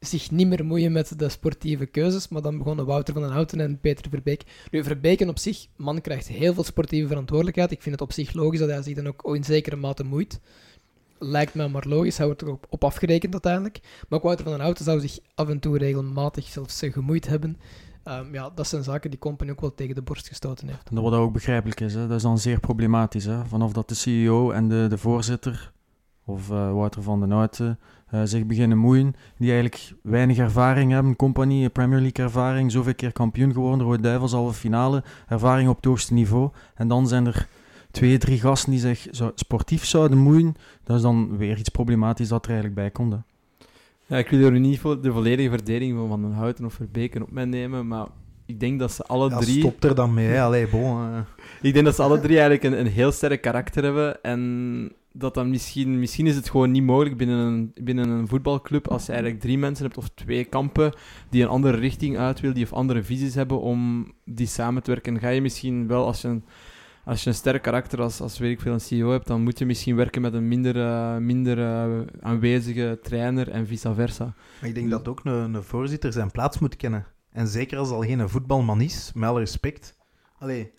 zich niet meer moeien met de sportieve keuzes, maar dan begonnen Wouter van den Houten en Peter Verbeek. Nu, Verbeken op zich, man krijgt heel veel sportieve verantwoordelijkheid. Ik vind het op zich logisch dat hij zich dan ook in zekere mate moeit lijkt me maar logisch, hij wordt er op, afgerekend uiteindelijk. Maar ook Wouter van den Houten zou zich af en toe regelmatig zelfs gemoeid hebben. Um, ja, dat zijn zaken die Company ook wel tegen de borst gestoten heeft. Dat wat ook begrijpelijk is, hè? dat is dan zeer problematisch. Hè? Vanaf dat de CEO en de, de voorzitter, of uh, Wouter van den Houten, uh, zich beginnen moeien, die eigenlijk weinig ervaring hebben, Company, Premier League ervaring, zoveel keer kampioen geworden, Rode Duivels, halve finale, ervaring op het hoogste niveau. En dan zijn er twee, drie gasten die zich sportief zouden moeien, dat is dan weer iets problematisch dat er eigenlijk bij komt. Ja, ik wil er niet de volledige verdediging van Van den Houten of Verbeken op mij nemen, maar ik denk dat ze alle ja, drie... stop er dan mee, Allee, bon. Ik denk dat ze alle drie eigenlijk een, een heel sterk karakter hebben en dat dan misschien, misschien is het gewoon niet mogelijk binnen een, binnen een voetbalclub als je eigenlijk drie mensen hebt of twee kampen die een andere richting uit wil, die of andere visies hebben om die samen te werken. Ga je misschien wel als je een als je een sterk karakter als, als weet ik veel, een CEO hebt, dan moet je misschien werken met een minder, uh, minder uh, aanwezige trainer en vice versa. Maar ik denk dat ook een, een voorzitter zijn plaats moet kennen. En zeker als al geen voetbalman is, met alle respect. Allee.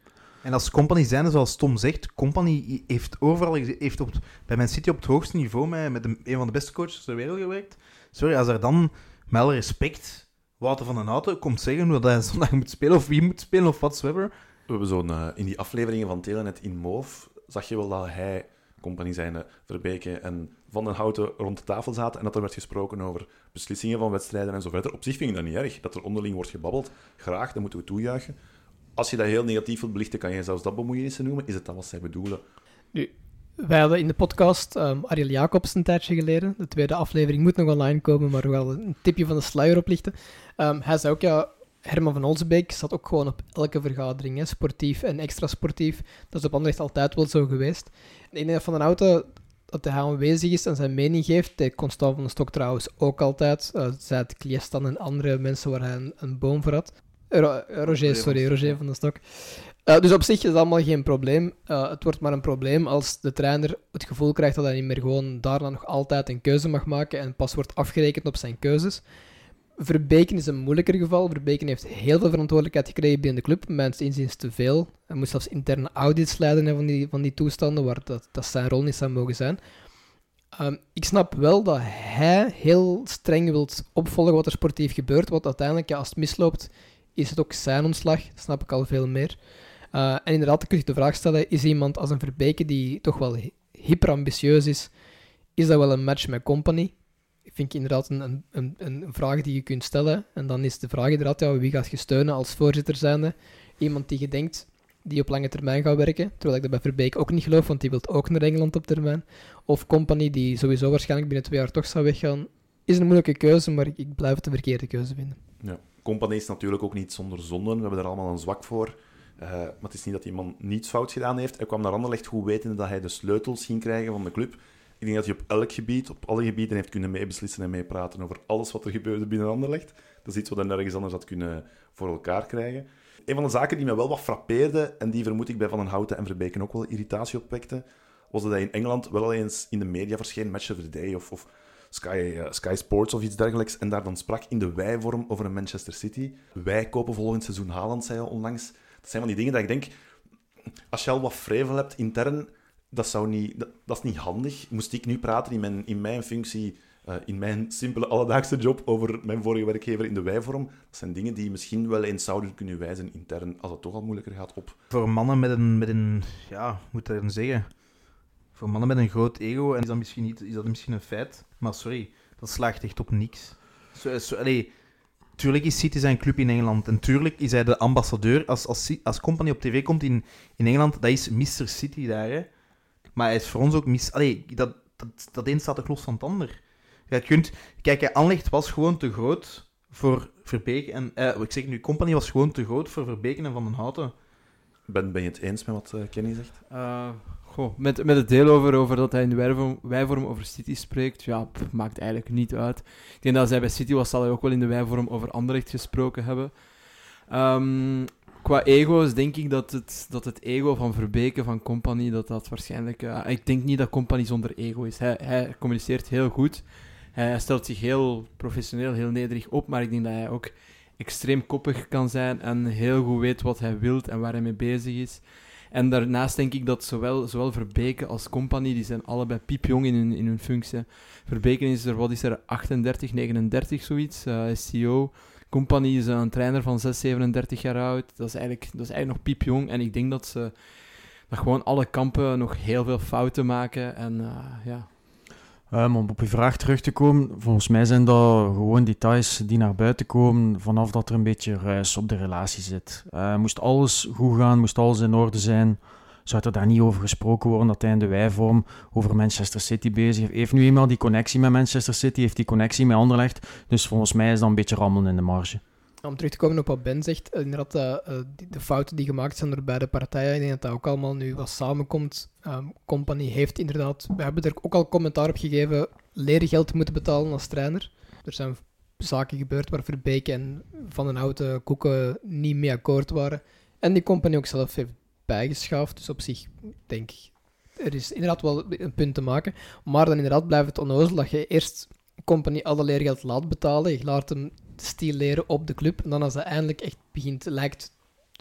En als company zijn, zoals Tom zegt, company heeft overal, heeft op, bij Man City op het hoogste niveau met, met een, van de beste coaches ter wereld gewerkt. Sorry, als er dan, met alle respect, Wouter van den Houten komt zeggen hoe hij zondag moet spelen, of wie moet spelen, of whatsoever, we uh, in die afleveringen van Telenet in Moof, zag je wel dat hij Compagnie zijn, Verbeke en Van den Houten rond de tafel zaten en dat er werd gesproken over beslissingen van wedstrijden en zo verder. Op zich vind ik dat niet erg, dat er onderling wordt gebabbeld. Graag, dat moeten we toejuichen. Als je dat heel negatief wilt belichten, kan je zelfs dat bemoeienissen noemen. Is het dan wat zij bedoelen? Wij hadden in de podcast um, Ariel Jacobs een tijdje geleden. De tweede aflevering moet nog online komen, maar wel een tipje van de sluier oplichten. Um, hij zei ook, ja, Herman van Olsbeek zat ook gewoon op elke vergadering, hè, sportief en extra sportief. Dat is op Anderlecht altijd wel zo geweest. Ik denk Van den Auto dat hij aanwezig is en zijn mening geeft. De Constant van de Stok trouwens ook altijd. Uh, zij het Kliestan en andere mensen waar hij een, een boom voor had. Ro Roger, sorry, Roger van de Stok. Uh, dus op zich is dat allemaal geen probleem. Uh, het wordt maar een probleem als de trainer het gevoel krijgt dat hij niet meer gewoon daarna nog altijd een keuze mag maken en pas wordt afgerekend op zijn keuzes. Verbeken is een moeilijker geval. Verbeken heeft heel veel verantwoordelijkheid gekregen binnen de club. Mensen inziens te veel. Hij moest zelfs interne audits leiden van, die, van die toestanden, waar dat, dat zijn rol niet zou mogen zijn. Um, ik snap wel dat hij heel streng wilt opvolgen wat er sportief gebeurt. Want uiteindelijk, als het misloopt, is het ook zijn ontslag. Dat snap ik al veel meer. Uh, en inderdaad, kun je de vraag stellen: is iemand als een Verbeke die toch wel hyper ambitieus is, is dat wel een match met Company? Vind ik inderdaad een, een, een, vraag die je kunt stellen. En dan is de vraag inderdaad, ja, wie gaat je steunen als voorzitter zijnde? Iemand die je denkt die op lange termijn gaat werken, terwijl ik dat bij Verbeek ook niet geloof, want die wil ook naar Engeland op termijn. Of Company, die sowieso waarschijnlijk binnen twee jaar toch zou weggaan. Is een moeilijke keuze, maar ik blijf het de verkeerde keuze vinden. Ja. Company is natuurlijk ook niet zonder zonden. We hebben er allemaal een zwak voor. Uh, maar het is niet dat die man niets fout gedaan heeft. Hij kwam naar Anderlecht goed wetende dat hij de sleutels ging krijgen van de club. Ik denk dat hij op elk gebied, op alle gebieden, heeft kunnen meebeslissen en meepraten over alles wat er gebeurde binnen Anderlecht. Dat is iets wat hij nergens anders had kunnen voor elkaar krijgen. Een van de zaken die me wel wat frappeerde, en die vermoed ik bij Van den Houten en Verbeken ook wel irritatie opwekte, was dat hij in Engeland wel eens in de media verscheen, Match of the Day of, of Sky, uh, Sky Sports of iets dergelijks, en daar dan sprak in de wij-vorm over een Manchester City. Wij kopen volgend seizoen Haaland, zei hij onlangs. Dat zijn van die dingen dat ik denk, als je al wat vrevel hebt intern dat, zou niet, dat, is niet handig. Moest ik nu praten in mijn, in mijn functie, uh, in mijn simpele alledaagse job over mijn vorige werkgever in de wijvorm, dat zijn dingen die misschien wel eens zouden kunnen wijzen intern, als het toch al moeilijker gaat op. Voor mannen met een, met een ja, moet ik dan zeggen? Voor mannen met een groot ego, en is dat misschien, niet, is dat misschien een feit, maar sorry, dat slaagt echt op niks. Zo, tuurlijk is City zijn club in Engeland. En tuurlijk is hij de ambassadeur. Als, als, als Company op tv komt in, in Engeland, dat is Mr. City daar. Hè. Maar hij is voor ons ook mis... Allee, dat, dat, dat een staat toch los van het ander. Je kunt... Kijk, Anlicht was gewoon te groot voor Verbeken. En, eh, ik zeg nu, Company was gewoon te groot voor Verbeken en Van den Houten. Ben, ben je het eens met wat uh, Kenny zegt? Uh, goh, met, met het deel over, over dat hij in de wijvorm, over City spreekt, ja, maakt eigenlijk niet uit. Ik denk dat hij bij City was, zal hij ook wel in de wijvorm over Anderlecht gesproken hebben. Um, qua ego's denk ik dat het, dat het ego van Verbeke, van Company, dat dat waarschijnlijk... Uh, ik denk niet dat Company zonder ego is. Hij, hij communiceert heel goed. Hij stelt zich heel professioneel, heel nederig op, maar ik denk dat hij ook extreem koppig kan zijn en heel goed weet wat hij wil en waar hij mee bezig is. En daarnaast denk ik dat zowel, zowel Verbeke als Company, die zijn allebei piepjong in hun, in hun functie. Verbeke is er, wat is er, 38, 39, zoiets, uh, is CEO. Company is een trainer van 6, 37 jaar oud. Dat is eigenlijk, dat is eigenlijk nog piepjong. En ik denk dat ze dat gewoon alle kampen nog heel veel fouten maken. En uh, ja. Um, om op je vraag terug te komen, volgens mij zijn dat gewoon details die naar buiten komen vanaf dat er een beetje ruis op de relatie zit. Uh, moest alles goed gaan, moest alles in orde zijn, zou er daar niet over gesproken worden dat hij in de wijvorm over Manchester City bezig is. Heeft nu eenmaal die connectie met Manchester City, heeft die connectie met Anderlecht. Dus volgens mij is dat een beetje rammelen in de marge. Om terug te komen op wat Ben zegt, eh, inderdaad, uh, de fouten die gemaakt zijn door beide partijen, ik denk dat dat ook allemaal nu wat samenkomt. Um, Company heeft inderdaad, we hebben er ook al commentaar op gegeven, leergeld moeten betalen als trainer. Er zijn zaken gebeurd waar Verbeek en Van den Houten Koeken niet mee akkoord waren. En die Company ook zelf heeft bijgeschaafd. Dus op zich denk ik, er is inderdaad wel een punt te maken. Maar dan inderdaad blijft het onnozel dat je eerst company alle leergeld laat betalen. Je laat hem stil leren op de club. En dan als hij eindelijk echt begint, lijkt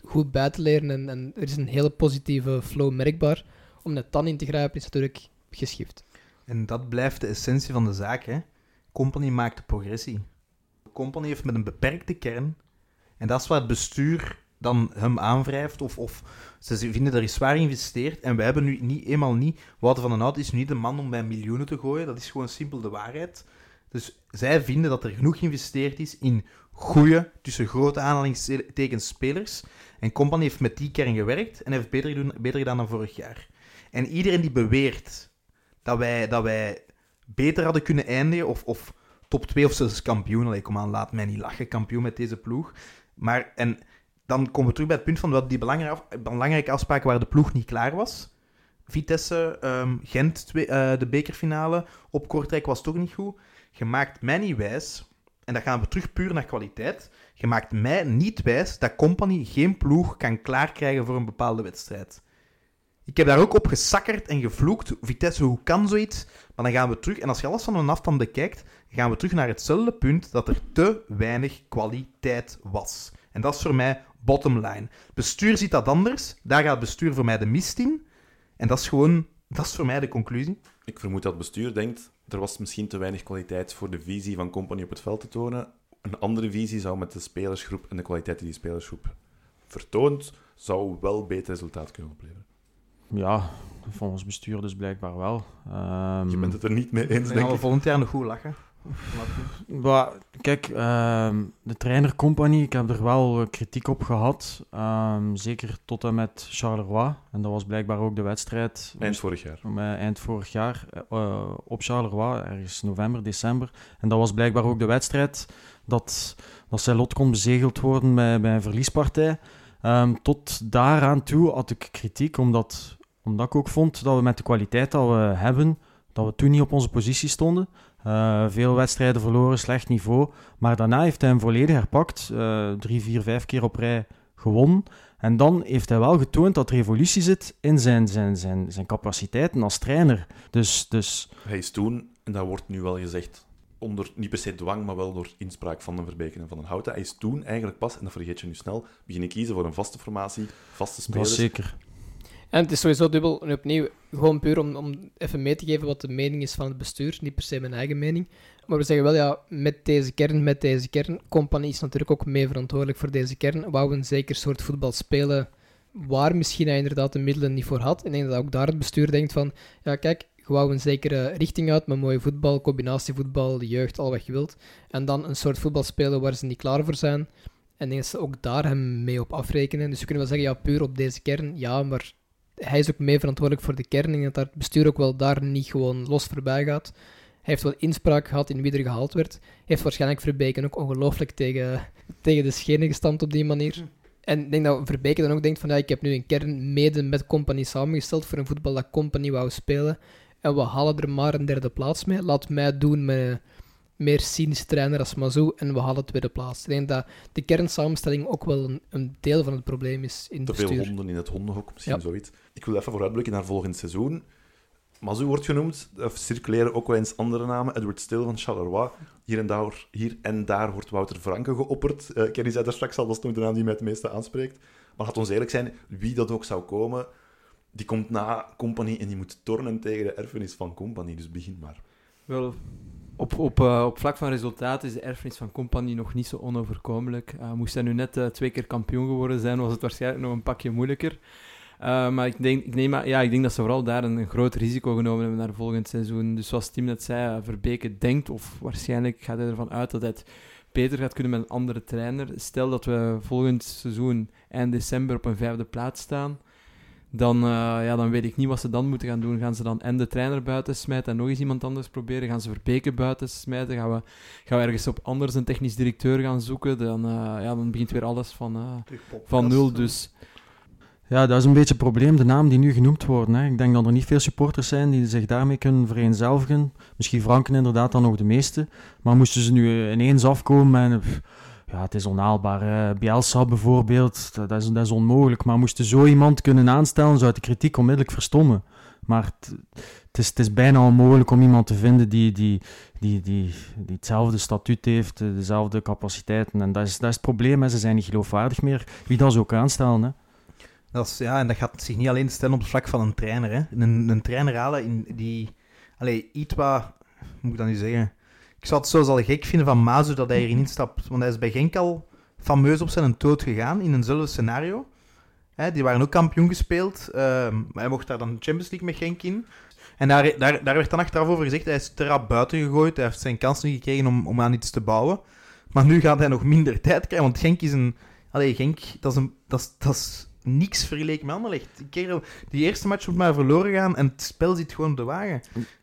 goed bij te leren en, er is een hele positieve flow merkbaar, om net dan in te grijpen is natuurlijk geschift. En dat blijft de essentie van de zaak. Hè? Company maakt progressie. Company heeft met een beperkte kern. En dat is wat het bestuur dan hem aanwrijft of, of ze vinden er is zwaar geïnvesteerd en wij hebben nu niet, eenmaal niet... Wouter van den Hout is nu niet de man om bij miljoenen te gooien, dat is gewoon simpel de waarheid. Dus zij vinden dat er genoeg geïnvesteerd is in goede, tussen grote aanhalingstekens, spelers. En Company heeft met die kern gewerkt en heeft beter, doen, beter gedaan dan vorig jaar. En iedereen die beweert dat wij, dat wij beter hadden kunnen eindigen, of, of top 2 of zelfs kampioen, allee, kom aan, laat mij niet lachen, kampioen met deze ploeg. Maar, en dan komen we terug bij het punt van wat die belangrijke, afspraken waar de ploeg niet klaar was. Vitesse, um, Gent, twee, uh, de bekerfinale op Kortrijk was toch niet goed. Je maakt mij niet wijs, en dan gaan we terug puur naar kwaliteit. Je maakt mij niet wijs dat Company geen ploeg kan klaarkrijgen voor een bepaalde wedstrijd. Ik heb daar ook op gesakkerd en gevloekt. Vitesse, hoe kan zoiets? Maar dan gaan we terug, en als je alles van een afstand bekijkt, gaan we terug naar hetzelfde punt dat er te weinig kwaliteit was. En dat is voor mij bottom line. Bestuur ziet dat anders. Daar gaat bestuur voor mij de mist in. En dat is gewoon, dat is voor mij de conclusie. Ik vermoed dat bestuur denkt, er was misschien te weinig kwaliteit voor de visie van Company op het veld te tonen. Een andere visie zou met de spelersgroep en de kwaliteit die die spelersgroep vertoont, zou wel beter resultaat kunnen opleveren. Ja, volgens bestuur dus blijkbaar wel. Um, Je bent het er niet mee eens, Dan gaan we volgend jaar nog goed lachen. Kijk, ehm, de trainercompagnie, ik heb er wel kritiek op gehad. Um, zeker tot en met Charleroi. En dat was blijkbaar ook de wedstrijd. Eind vorig jaar. eind vorig jaar uh, op Charleroi, ergens november, december. En dat was blijkbaar ook de wedstrijd dat, dat zijn lot kon bezegeld worden bij, bij een verliespartij. Um, tot daaraan toe had ik kritiek, omdat, omdat ik ook vond dat we met de kwaliteit dat we hebben, dat we toen niet op onze positie stonden. Uh, veel wedstrijden verloren, slecht niveau. Maar daarna heeft hij hem volledig herpakt. Uh, drie, vier, vijf keer op rij gewonnen. En dan heeft hij wel getoond dat er evolutie zit in zijn, zijn, zijn, zijn capaciteiten als trainer. Dus, dus... Hij is toen, en dat wordt nu wel gezegd, onder niet per se dwang, maar wel door inspraak van de Verbeken en van een Houten. Hij is toen eigenlijk pas, en dat vergeet je nu snel, beginnen kiezen voor een vaste formatie, vaste spelers. Dat zeker. En het is sowieso dubbel, en opnieuw, gewoon puur om, om even mee te geven wat de mening is van het bestuur, niet per se mijn eigen mening. Maar we zeggen wel, ja, met deze kern, met deze kern, Compagnie is natuurlijk ook mee verantwoordelijk voor deze kern. Wou een zeker soort voetbal spelen waar misschien hij inderdaad de middelen niet voor had. Ik denk dat ook daar het bestuur denkt van, ja kijk, je wou een zekere richting uit met mooie voetbal, combinatievoetbal, de jeugd, al wat je wilt. En dan een soort voetbal spelen waar ze niet klaar voor zijn. En dat ze ook daar hem mee op afrekenen. Dus we kunnen wel zeggen, ja, puur op deze kern, ja, maar hij is ook mee verantwoordelijk voor de kern. En dat het bestuur ook wel daar niet gewoon los voorbij gaat. Hij heeft wel inspraak gehad in wie er gehaald werd. Heeft waarschijnlijk Verbeken ook ongelooflijk tegen, tegen de schenen gestampt op die manier. En ik denk dat Verbeke dan ook denkt van ja, ik heb nu een kern mede met Company samengesteld voor een voetbal dat Company wou spelen. En we halen er maar een derde plaats mee. Laat mij doen met meer cynische trainer als Mazou en we halen tweede plaats. Ik denk dat de kernsamenstelling ook wel een, een deel van het probleem is in Te veel honden in het hondenhok, misschien zoiets. Ik wil even vooruitblikken naar volgend seizoen. Mazou wordt genoemd, of circuleren ook wel eens andere namen. Edward Still van Charleroi. Hier en daar, hier en daar wordt Wouter Franke geopperd. Uh, Kenny zei daar straks al, dat is nog de naam die mij het meeste aanspreekt. Maar laat ons eerlijk zijn, wie dat ook zou komen, die komt na Company en die moet tornen tegen de erfenis van Company. Dus begin maar. Wel, op, op, uh, op vlak van resultaat is de erfenis van Company nog niet zo onoverkomelijk. Uh, moest hij nu net twee keer kampioen geworden zijn, was het waarschijnlijk nog een pakje moeilijker. Maar ik denk, ik, neem, ja, ik denk dat ze vooral daar een, een, groot risico genomen hebben naar volgend seizoen. Dus zoals Tim net zei, Verbeke denkt, of waarschijnlijk gaat hij ervan uit dat hij het beter gaat kunnen met een andere trainer. Stel dat we volgend seizoen eind december op een vijfde plaats staan dan, uh, ja, dan weet ik niet wat ze dan moeten gaan doen. Gaan ze dan en de trainer buiten smijten en nog eens iemand anders proberen? Gaan ze Verbeke buiten smijten? Gaan we, gaan we ergens op anders een technisch directeur gaan zoeken? Dan, uh, ja, dan begint weer alles van, van nul. Dus. Ja, dat is een beetje het probleem, de namen die nu genoemd worden. Hè. Ik denk dat er niet veel supporters zijn die zich daarmee kunnen vereenzelvigen. Misschien Franken inderdaad dan nog de meeste. Maar moesten ze nu ineens afkomen en ja, het is onhaalbaar. Bielsa bijvoorbeeld, dat, is, dat is onmogelijk. Maar moesten zo iemand kunnen aanstellen, zou de kritiek onmiddellijk verstommen. Maar het, is, is bijna onmogelijk om iemand te vinden die, die, die, die, die hetzelfde statuut heeft, eh, dezelfde capaciteiten. En dat is, dat is het probleem, hè. ze zijn niet geloofwaardig meer. Wie dat ze ook aanstellen. Ja, en dat gaat zich niet alleen stellen op het vlak van een trainer. Hè. Een, een trainer halen in die... Allee, iets. Hoe moet ik dat nu zeggen? Ik zou het zo al gek vinden van Mazu dat hij erin instapt. Want hij is bij Genk al fameus op zijn dood gegaan in eenzelfde scenario. Hè, die waren ook kampioen gespeeld, ehm, maar hij mocht daar dan Champions League met Genk in. En daar, daar, daar werd dan achteraf over gezegd, hij is te buiten gegooid, hij heeft zijn kans niet gekregen om, om aan iets te bouwen. Maar nu gaat hij nog minder tijd krijgen, want Genk is een... Allee, Genk, dat is, een, dat is, dat is niks vergeleken met Anderlecht. Die, kerel, die eerste match moet maar verloren gaan en het spel zit gewoon op de wagen.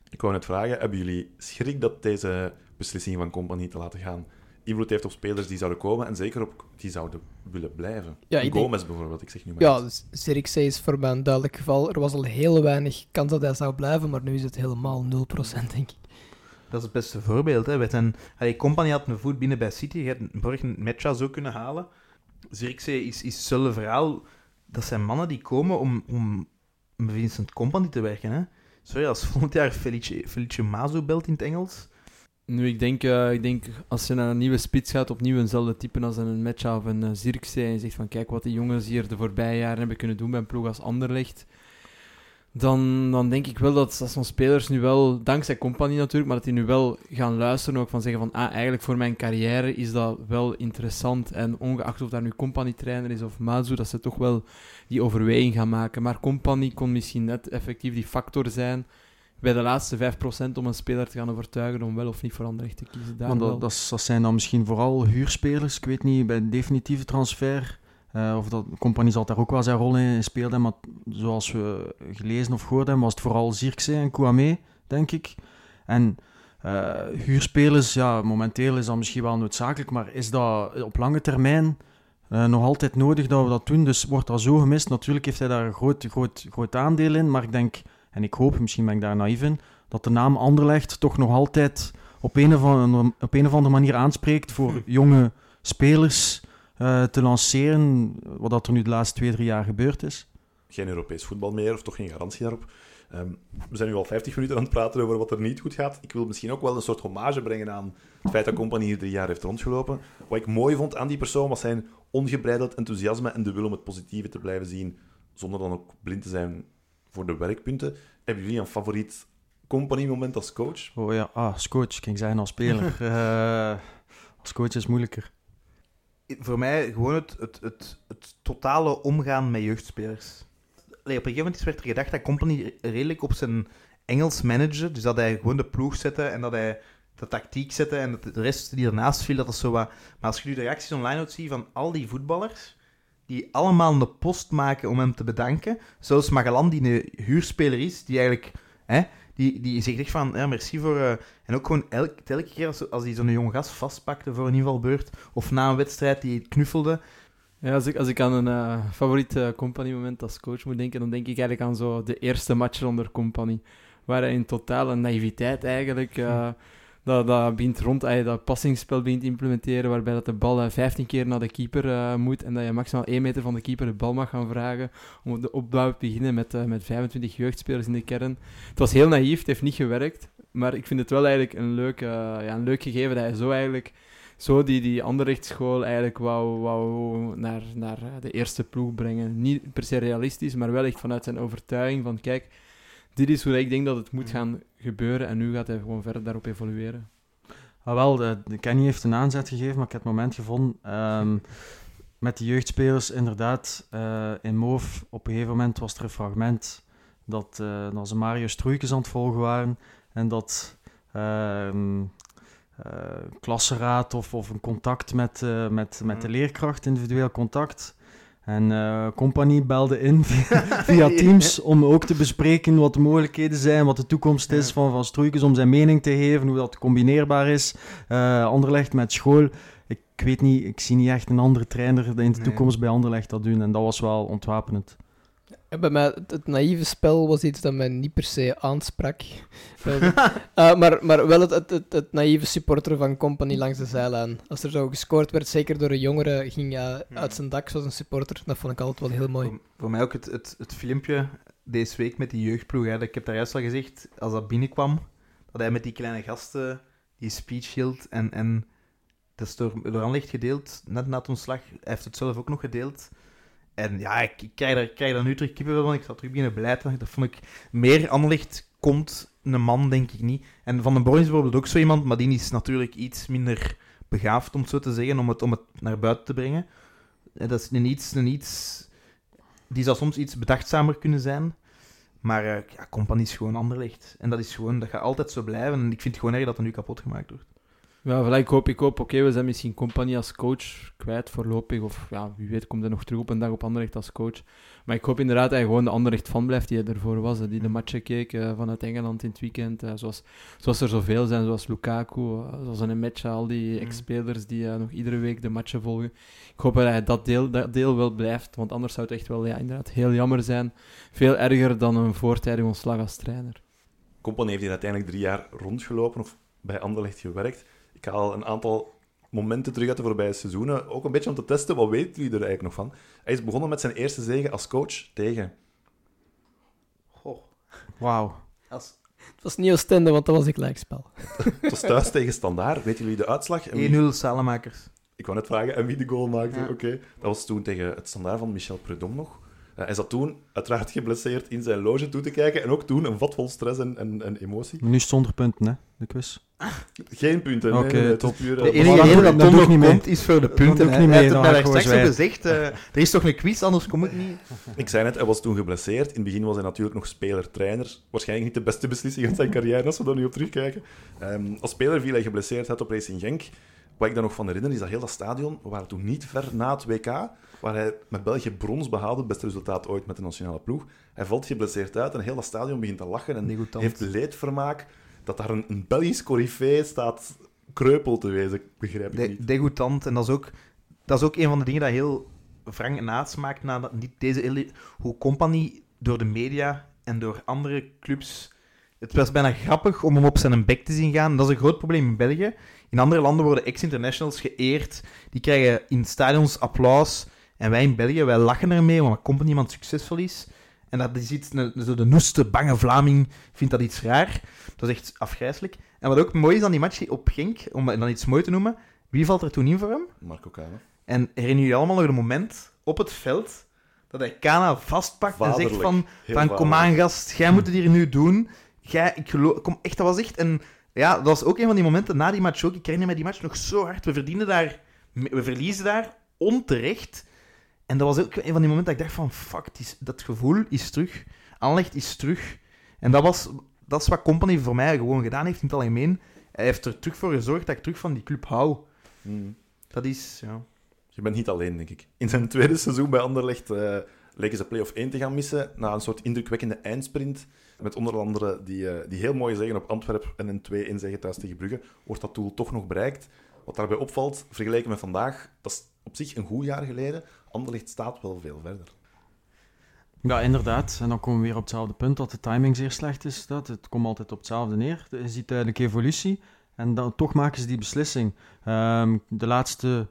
Ik wou net vragen, hebben jullie schrik dat deze beslissing van Company te laten gaan invloed heeft op spelers die zouden komen en zeker op die zouden willen blijven? Ja, Gomez bijvoorbeeld, ik zeg nu maar Ja, iets. dus Zirkzee is voor mij een duidelijk geval. Er was al heel weinig kans dat hij zou blijven, maar nu is het helemaal 0%, denk ik. Dat is het beste voorbeeld. Hè. Zijn, allee, Company had een voet binnen bij City. Je hebt Borg een Metja zo kunnen halen. Zirkzee is, is hetzelfde verhaal. Dat zijn mannen die komen om, om met Vincent Company te werken. Hè. Sorry, als volgend jaar Felice, Felice Mazo belt in het Engels. Nu, ik denk, eh, ik denk als je naar een nieuwe spits gaat, opnieuw eenzelfde type als een Metja of een uh, Zirkzee, en je zegt van kijk wat die jongens hier de voorbije jaren hebben kunnen doen bij een ploeg als Anderlecht, dan, dan denk ik wel dat, dat zo'n spelers nu wel, dankzij Company natuurlijk, maar dat die nu wel gaan luisteren ook van zeggen van ah, eigenlijk voor mijn carrière is dat wel interessant en ongeacht of daar nu Company trainer is of Mazu, dat ze toch wel die overweging gaan maken. Maar Company kon misschien net effectief die factor zijn bij de laatste 5% om een speler te gaan overtuigen om wel of niet voor Anderlecht te kiezen. Daar Want wel. dat, dat, dat zijn dan misschien vooral huurspelers. Ik weet niet, bij een definitieve transfer... eh, of dat compagnie zal daar ook wel zijn rol in spelen. Maar zoals we gelezen of gehoord hebben, was het vooral Zirkzee en Kouame, denk ik. En eh, huurspelers, ja, momenteel is dat misschien wel noodzakelijk. Maar is dat op lange termijn eh, nog altijd nodig dat we dat doen? Dus wordt dat zo gemist? Natuurlijk heeft hij daar een groot, groot, groot aandeel in. Maar ik denk, en ik hoop, misschien ben ik daar naïef in, dat de naam Anderlecht toch nog altijd op een of op een of andere manier aanspreekt voor jonge spelers eh, te lanceren, wat dat er nu de laatste twee, drie jaar gebeurd is. Geen Europees voetbal meer, of toch geen garantie daarop. Ehm, we zijn nu al 50 minuten aan het praten over wat er niet goed gaat. Ik wil misschien ook wel een soort hommage brengen aan het feit dat Company hier drie jaar heeft rondgelopen. Wat ik mooi vond aan die persoon was zijn ongebreideld enthousiasme en de wil om het positieve te blijven zien, zonder dan ook blind te zijn voor de werkpunten. Hebben jullie een favoriet Company-moment als coach? Oh ja, ah, als coach, kan ik zeggen als speler. Eh, als coach is moeilijker. Voor mij gewoon het, het, het, het totale omgaan met jeugdspelers. Op een gegeven moment werd er gedacht dat Company redelijk op zijn Engels managde. Dus dat hij gewoon de ploeg zette en dat hij de tactiek zette en dat de rest die ernaast viel, dat is zo wat... Maar als je nu de reacties online ook ziet van al die voetballers, die allemaal een post maken om hem te bedanken. Zelfs Magalan, die een huurspeler is, die eigenlijk... Hè, die, die zegt echt van, ja, merci voor... eh, en ook gewoon elk, elke keer als, als hij zo'n jong gast vastpakte voor een invalbeurt, of na een wedstrijd die knuffelde, Ja, als ik, als ik aan een eh, favoriet eh, company-moment als coach moet denken, dan denk ik eigenlijk aan zo de eerste match onder company. Waar hij in totale naïviteit eigenlijk dat, dat, begint rond, eh, dat passingsspel begint te implementeren, waarbij dat de bal eh, 15 keer naar de keeper eh, moet en dat je maximaal 1 meter van de keeper de bal mag gaan vragen om de opbouw te beginnen met, eh, met 25 jeugdspelers in de kern. Het was heel naïef, het heeft niet gewerkt, maar ik vind het wel eigenlijk een leuk, eh, ja, een leuk gegeven dat hij zo eigenlijk zo die, die Anderlecht-school eigenlijk wou, wou naar, naar eh, de eerste ploeg brengen. Niet per se realistisch, maar wel echt vanuit zijn overtuiging van kijk, dit is hoe ik denk dat het moet gaan gebeuren en nu gaat hij gewoon verder daarop evolueren. Ah, wel, de, de Kenny heeft een aanzet gegeven, maar ik heb het moment gevonden. ehm, met de jeugdspelers, inderdaad, eh, in Moof, op een gegeven moment was er een fragment dat, eh, dat ze Mario Stroeikens aan het volgen waren en dat eh, klasseraad of, of een contact met, met, met de leerkracht, individueel contact. En eh Compagnie belde in via, via Teams om ook te bespreken wat de mogelijkheden zijn, wat de toekomst is Ja. van, van Stroeikens, om zijn mening te geven, hoe dat combineerbaar is. Eh Anderlecht met school. Ik weet niet, ik zie niet echt een andere trainer in de Nee. toekomst bij Anderlecht dat doen. En dat was wel ontwapenend. En Bij mij, het, naïeve spel was iets dat mij niet per se aansprak. Wel, eh, maar, maar wel het, het, het, het naïeve supporter van Company langs de zijlijn. Als er zo gescoord werd, zeker door een jongere, ging hij uit zijn dak zoals een supporter. Dat vond ik altijd wel heel mooi. Voor, voor mij ook het, het, het filmpje deze week met die jeugdploeg. Hè. Ik heb daar juist al gezegd, als dat binnenkwam, dat hij met die kleine gasten die speech hield. En, en dat is door, door Anderlecht gedeeld, net na het ontslag. Hij heeft het zelf ook nog gedeeld. En ja, ik, krijg, daar, ik krijg daar nu terug kippenvel van. Ik zat terug beginnen blijten. Dat vond ik meer Anderlecht komt een man, denk ik niet. En Van den Born is bijvoorbeeld ook zo iemand, maar die is natuurlijk iets minder begaafd, om het zo te zeggen, om het, om het naar buiten te brengen. Eh, Dat is een iets, een iets... Die zou soms iets bedachtzamer kunnen zijn. Maar eh, ja, Company is gewoon Anderlecht. En dat is gewoon... Dat gaat altijd zo blijven. En ik vind het gewoon erg dat dat nu kapot gemaakt wordt. Ja, ik hoop, ik hoop oké, we zijn misschien compagnie als coach kwijt voorlopig. Of ja, wie weet komt hij nog terug op een dag op Anderlecht als coach. Maar ik hoop inderdaad dat hij gewoon de Anderlecht fan blijft die hij ervoor was. Die de matchen keek eh, vanuit Engeland in het weekend. eh, zoals, zoals er zoveel zijn, zoals Lukaku, eh, zoals een match, al die Mhm. ex-spelers die nog iedere week de matchen volgen. Ik hoop dat hij dat deel, dat deel wel blijft, want anders zou het echt wel ja, inderdaad heel jammer zijn. Veel erger dan een voortijdig ontslag als trainer. Company heeft hier uiteindelijk drie jaar rondgelopen of bij Anderlecht gewerkt. Ik haal een aantal momenten terug uit de voorbije seizoenen. Ook een beetje om te testen, wat weten jullie er eigenlijk nog van? Hij is begonnen met zijn eerste zege als coach tegen... Goh. Wauw. Als Het was niet Oostende, want dat was een gelijkspel. Het was thuis tegen Standaard. Weten jullie de uitslag? En wie- 1-0 Salemakers. Ik wou net vragen, en wie de goal maakte? Ja. Oké. Dat was toen tegen het Standaard van Michel Prudhomme nog. Eh, hij zat toen uiteraard geblesseerd in zijn loge toe te kijken. En ook toen een vat vol stress en, en, en emotie. Nu zonder punten, hè, de quiz. Geen punten. Oké, nee, top. puur, eh, De maar enige reden dat Tom nog niet mee. komt, is voor de punten. doe ik hè. niet Hij mee, heeft dan het mij straks ook gezegd. eh, er is toch een quiz, anders kom ik niet. Ik zei net, hij was toen geblesseerd. In het begin was hij natuurlijk nog speler-trainer. Waarschijnlijk niet de beste beslissing van zijn carrière, als we daar nu op terugkijken. Ehm, als speler viel hij geblesseerd uit op Racing Genk. Wat ik daar nog van herinner, is dat heel dat stadion, we waren toen niet ver na het WK, waar hij met België brons behaalde, het beste resultaat ooit met de nationale ploeg. Hij valt geblesseerd uit en heel dat stadion begint te lachen en heeft leedvermaak dat daar een, een Belgisch corifee staat kreupel te wezen, begrijp ik De, niet. degoutant. En dat is, ook, dat is ook een van de dingen dat heel wrang nasmaakt na dat, niet deze hoe Company door de media en door andere clubs. Het was bijna grappig om hem op zijn bek te zien gaan. Dat is een groot probleem in België. In andere landen worden ex-internationals geëerd. Die krijgen in stadions applaus. En wij in België, wij lachen ermee, omdat Company iemand succesvol is. En dat is iets, zo de noeste, bange Vlaming vindt dat iets raar. Dat is echt afgrijzelijk. En wat ook mooi is aan die match op Genk, om dan iets mooi te noemen, wie valt er toen in voor hem? Marco Kane. En herinner je allemaal nog een moment op het veld dat hij Kana vastpakt en zegt van, van kom aan gast, jij moet het hier nu doen. Jij, ik geloof, kom, echt, dat was echt een... Ja, dat was ook een van die momenten na die match ook. Ik herinner me die match nog zo hard. We verdienen daar... We verliezen daar onterecht. En dat was ook een van die momenten dat ik dacht van, fuck, is, dat gevoel is terug. Aanleg is terug. En dat was... Dat is wat Company voor mij gewoon gedaan heeft in het algemeen. Hij heeft er terug voor gezorgd dat ik terug van die club hou. Mm. Dat is... Ja. Je bent niet alleen, denk ik. In zijn tweede seizoen bij Anderlecht eh leken ze play-off 1 te gaan missen, na een soort indrukwekkende eindsprint. Met onder andere die, eh, die heel mooie zegen op Antwerpen en een 2 in zegen thuis tegen Brugge, wordt dat doel toch nog bereikt. Wat daarbij opvalt, vergeleken met vandaag, dat is op zich een goed jaar geleden. Anderlecht staat wel veel verder. Ja, inderdaad. En dan komen we weer op hetzelfde punt dat de timing zeer slecht is. Dat. Het komt altijd op hetzelfde neer. Je ziet duidelijk evolutie. En dan, toch maken ze die beslissing. Ehm, de laatste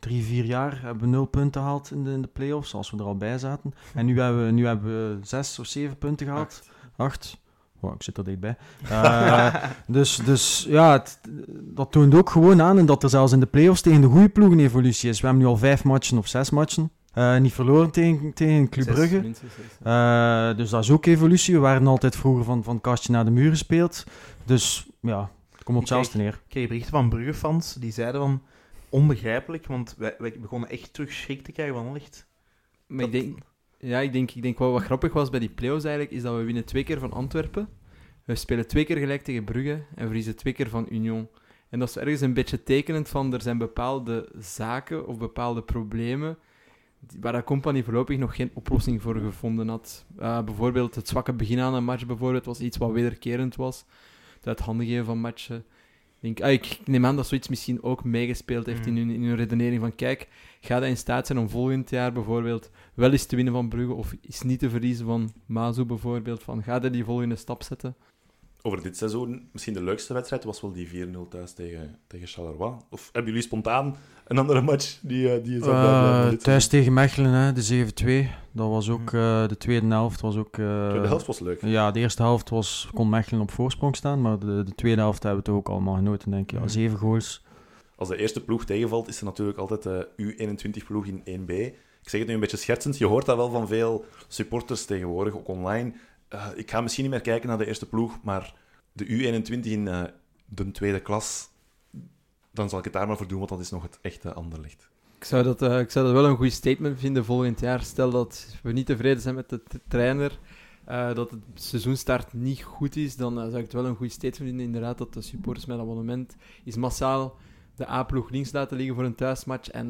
drie, vier jaar hebben we nul punten gehaald in de, in de play-offs, als we er al bij zaten. En nu hebben we, nu hebben we zes of zeven punten gehaald. Acht. Wow, ik zit er dichtbij. Eh, dus, dus ja, het- dat toont ook gewoon aan en dat er zelfs in de play-offs tegen de goede ploegen evolutie is. We hebben nu al vijf matchen of zes matchen. eh, niet verloren tegen, tegen Club Zes, Brugge. Eh, dus dat is ook evolutie. We waren altijd vroeger van, van kastje naar de muur gespeeld. Dus ja, het komt op hetzelfde neer. Ik kreeg berichten van Brugge-fans die zeiden van onbegrijpelijk, want wij, wij begonnen echt terug schrik te krijgen van licht. Maar ik denk, ja, ik denk, ik denk wat, wat grappig was bij die play-offs eigenlijk, is dat we winnen twee keer van Antwerpen. We spelen twee keer gelijk tegen Brugge en verliezen twee keer van Union. En dat is ergens een beetje tekenend van, er zijn bepaalde zaken of bepaalde problemen waar de compagnie voorlopig nog geen oplossing voor gevonden had. Eh, bijvoorbeeld het zwakke begin aan een match bijvoorbeeld was iets wat wederkerend was. Het uithandigen van matchen. Ik, denk, ah, ik neem aan dat zoiets misschien ook meegespeeld heeft in, hun, in hun redenering van kijk, ga dat in staat zijn om volgend jaar bijvoorbeeld wel eens te winnen van Brugge of is niet te verliezen van Mazu bijvoorbeeld. Van, ga dat die volgende stap zetten? Over dit seizoen, misschien de leukste wedstrijd was wel die 4-0 thuis tegen, tegen Charleroi. Of hebben jullie spontaan een andere match die, eh, die je zou bijblijven Eh, dit thuis seizoen? tegen Mechelen, hè, de 7-2. Dat was ook eh, de tweede helft. Was ook, eh, De helft was leuk. Ja, de eerste helft was, kon Mechelen op voorsprong staan. Maar de, de tweede helft hebben we toch ook allemaal genoten, denk ik. Ja, Mhm. zeven goals. Als de eerste ploeg tegenvalt, is er natuurlijk altijd de U21-ploeg in 1B. Ik zeg het nu een beetje schertsend, je hoort dat wel van veel supporters tegenwoordig, ook online. Eh, ik ga misschien niet meer kijken naar de eerste ploeg, maar de U21 in eh, de tweede klas, dan zal ik het daar maar voor doen, want dat is nog het echte Anderlecht. Ik zou, dat, eh, ik zou dat wel een goed statement vinden volgend jaar. Stel dat we niet tevreden zijn met de trainer, dat het seizoenstart niet goed is, dan zou ik het wel een goed statement vinden. Inderdaad, dat de supporters met abonnement is massaal de A-ploeg links laten liggen voor een thuismatch en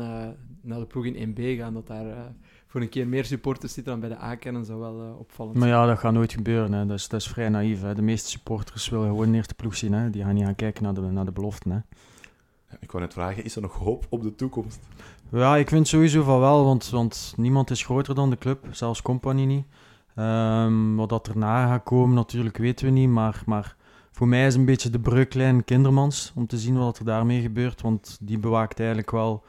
naar de ploeg in 1B gaan. Dat daar voor een keer meer supporters zitten dan bij de A-kennen, zou wel eh, opvallend Maar ja, dat gaat nooit gebeuren. Hè. Dat, is, dat is vrij naïef. Hè. De meeste supporters willen gewoon een eerste ploeg zien. Hè. Die gaan niet gaan kijken naar de, naar de beloften. Hè. Ja, Ik wou net vragen, is er nog hoop op de toekomst? Ja, ik vind sowieso van wel, want, want niemand is groter dan de club, zelfs Company niet. Ehm, wat dat erna gaat komen, natuurlijk weten we niet, maar, maar voor mij is een beetje de breuklijn Kindermans, om te zien wat er daarmee gebeurt, want die bewaakt eigenlijk wel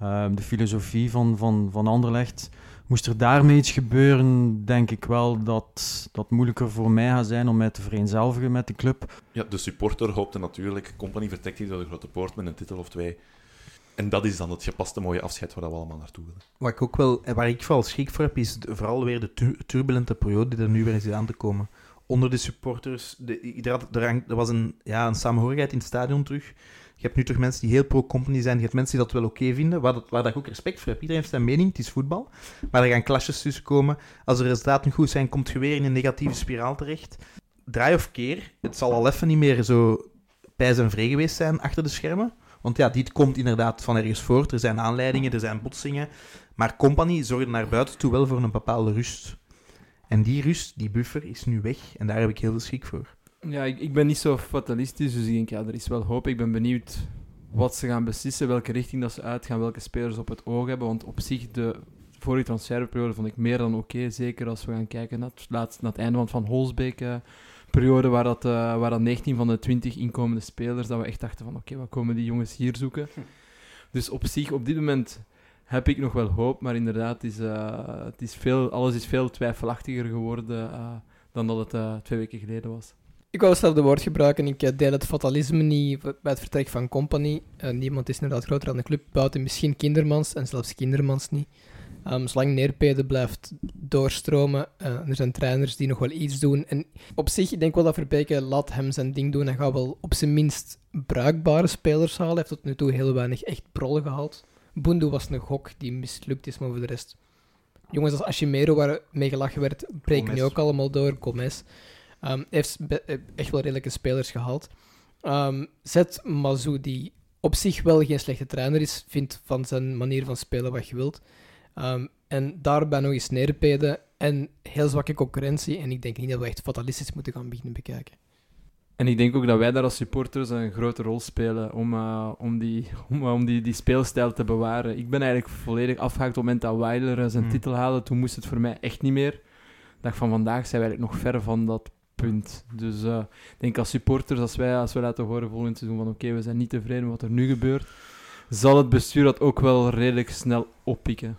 ehm, de filosofie van, van, van Anderlecht. Moest er daarmee iets gebeuren, denk ik wel dat dat moeilijker voor mij gaat zijn om mij te vereenzelvigen met de club. Ja, de supporter hoopte natuurlijk, Company vertrekt hier door de grote poort met een titel of twee. En dat is dan het gepaste mooie afscheid waar we allemaal naartoe willen. Wat ik ook wel, en waar ik vooral schrik voor heb, is vooral weer de tu- turbulente periode die er nu weer is aan te komen. Onder de supporters, de, had- er, er was een, ja, een samenhorigheid in het stadion terug. Hebt nu toch mensen die heel pro-company zijn, je hebt mensen die dat wel oké vinden, waar, dat, waar dat ik ook respect voor heb. Iedereen heeft zijn mening, het is voetbal. Maar er gaan clashes tussen komen. Als de resultaten goed zijn, komt je weer in een negatieve spiraal terecht. Draai of keer, het zal al even niet meer zo pijs en vree geweest zijn achter de schermen. Want ja, dit komt inderdaad van ergens voort. Er zijn aanleidingen, er zijn botsingen. Maar Company zorgde naar buiten toe wel voor een bepaalde rust. En die rust, die buffer, is nu weg. En daar heb ik heel veel schrik voor. Ja, ik, ik ben niet zo fatalistisch, dus ik denk, ja, er is wel hoop. Ik ben benieuwd wat ze gaan beslissen, welke richting dat ze uitgaan, welke spelers op het oog hebben. Want op zich, de vorige transferperiode vond ik meer dan oké. zeker als we gaan kijken naar het, laatst, naar het einde van Van Holsbeek. eh, periode waar, dat, eh, waar dat 19 van de 20 inkomende spelers, dat we echt dachten van oké, wat komen die jongens hier zoeken? Dus op zich, op dit moment heb ik nog wel hoop, maar inderdaad, het is, eh, het is veel, alles is veel twijfelachtiger geworden dan dat het twee weken geleden was. Ik wou hetzelfde woord gebruiken. Ik eh, deel het fatalisme niet bij het vertrek van Company. Eh, niemand is inderdaad groter dan de club, buiten misschien Kindermans en zelfs Kindermans niet. Ehm, zolang Neerpede blijft doorstromen, eh, er zijn trainers die nog wel iets doen. En op zich, ik denk wel dat Verbeke laat hem zijn ding doen. Hij gaat wel op zijn minst bruikbare spelers halen. Hij heeft tot nu toe heel weinig echt prollen gehaald. Boendo was een gok die mislukt is, maar voor de rest... Jongens als Ashimero, waar mee gelachen werd, breken nu ook allemaal door. Gomez. Ehm, heeft eh, echt wel redelijke spelers gehaald. Ehm zet Mazou, die op zich wel geen slechte trainer is, vindt van zijn manier van spelen wat je wilt. Ehm, en daarbij nog eens neerpeden en heel zwakke concurrentie. En ik denk niet dat we echt fatalistisch moeten gaan beginnen bekijken. En ik denk ook dat wij daar als supporters een grote rol spelen om, eh, om, die, om, om die, die speelstijl te bewaren. Ik ben eigenlijk volledig afgehaakt op het moment dat Weiler zijn Hmm. titel haalde. Toen moest het voor mij echt niet meer. De dag van vandaag zijn we eigenlijk nog ver van dat punt. Dus eh, ik denk als supporters, als wij, als wij laten horen volgend seizoen van oké, we zijn niet tevreden met wat er nu gebeurt, zal het bestuur dat ook wel redelijk snel oppikken.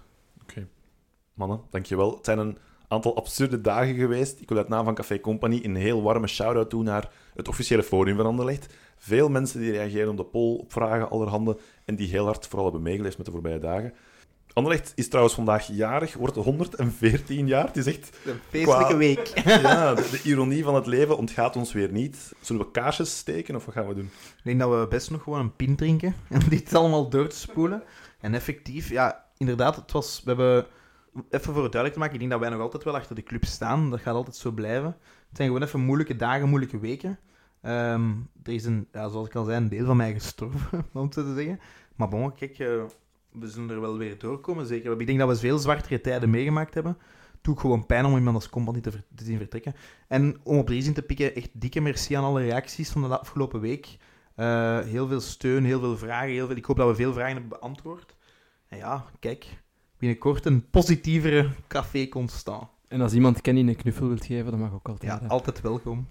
Mannen, dankjewel. Het zijn een aantal absurde dagen geweest. Ik wil uit naam van Café Company een heel warme shout-out doen naar het officiële forum van Anderlecht. Veel mensen die reageren op de poll, op vragen, allerhande, en die heel hard vooral hebben meegeleefd met de voorbije dagen. Anderlecht is trouwens vandaag jarig, wordt 114 jaar. Het is echt... Een feestelijke Qua- week. Ja, de, de ironie van het leven ontgaat ons weer niet. Zullen we kaarsjes steken of wat gaan we doen? Ik denk dat we best nog gewoon een pint drinken en dit allemaal door te spoelen. En effectief, ja, inderdaad, het was, we hebben, even voor het duidelijk te maken, ik denk dat wij nog altijd wel achter de club staan. Dat gaat altijd zo blijven. Het zijn gewoon even moeilijke dagen, moeilijke weken. Ehm, er is een, ja, zoals ik al zei, een deel van mij gestorven, om het zo te zeggen. Maar bon, kijk, eh, we zullen er wel weer doorkomen, zeker. Ik denk dat we veel zwartere tijden meegemaakt hebben. Het doet gewoon pijn om iemand als compagnie te, ver- te zien vertrekken. En om op deze in te pikken, echt dikke merci aan alle reacties van de afgelopen week. Eh, heel veel steun, heel veel vragen. Heel veel... Ik hoop dat we veel vragen hebben beantwoord. En ja, kijk, binnenkort een positievere café constant. En als iemand Kenny een knuffel wilt geven, dat mag ook altijd. Ja, hè. altijd welkom.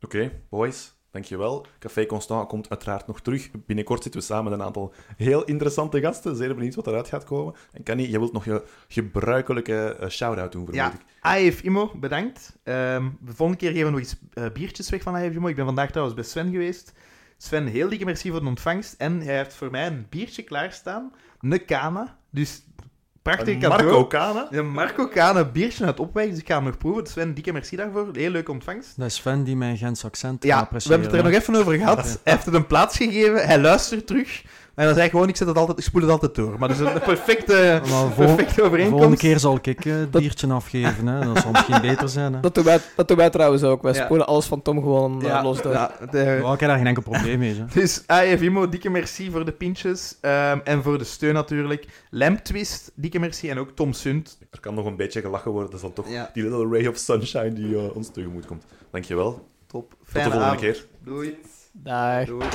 Oké, boys, dankjewel. Café Constant komt uiteraard nog terug. Binnenkort zitten we samen met een aantal heel interessante gasten. Zeer benieuwd wat eruit gaat komen. En Kenny, je wilt nog je gebruikelijke eh, shout-out doen, vermoed Ja. ik. Imo, bedankt. Ehm, de volgende keer geven we nog eens eh, biertjes weg van AF Imo. Ik ben vandaag trouwens bij Sven geweest. Sven, heel dikke merci voor de ontvangst. En hij heeft voor mij een biertje klaarstaan. Een Kana. Dus Prachtig cadeau. Marco Kana. Ja, Marco Kaan, een biertje uit Opweg, dus ik ga hem nog proeven. Sven, dikke merci daarvoor. Heel leuke ontvangst. Dat is Sven die mijn Gens accent Ja, we appreciëren. hebben het er nog even over gehad. Hij heeft het een plaats gegeven, hij luistert terug. En dan zei hij gewoon, ik, zet het altijd, ik spoel het altijd door. Maar dat is een perfecte, Maar vol- perfecte de overeenkomst. volgende keer zal ik eh, het biertje afgeven. Hè. Dat zal misschien beter zijn. Hè. Dat doen, wij, dat doen wij trouwens ook. Wij Ja. spoelen alles van Tom gewoon eh, ja, los door. ja, de- Ja, ik heb daar geen enkel probleem mee. Hè. Dus AFIMO, dikke merci voor de pintjes. ehm, en voor de steun natuurlijk. Lamp Twist, dikke merci. En ook Tom Sunt. Er kan nog een beetje gelachen worden. Dat is dan toch Ja. die little ray of sunshine die eh, ons tegemoet komt. Dankjewel. Top. Tot de volgende avond. keer. Doei. Dag. Doei.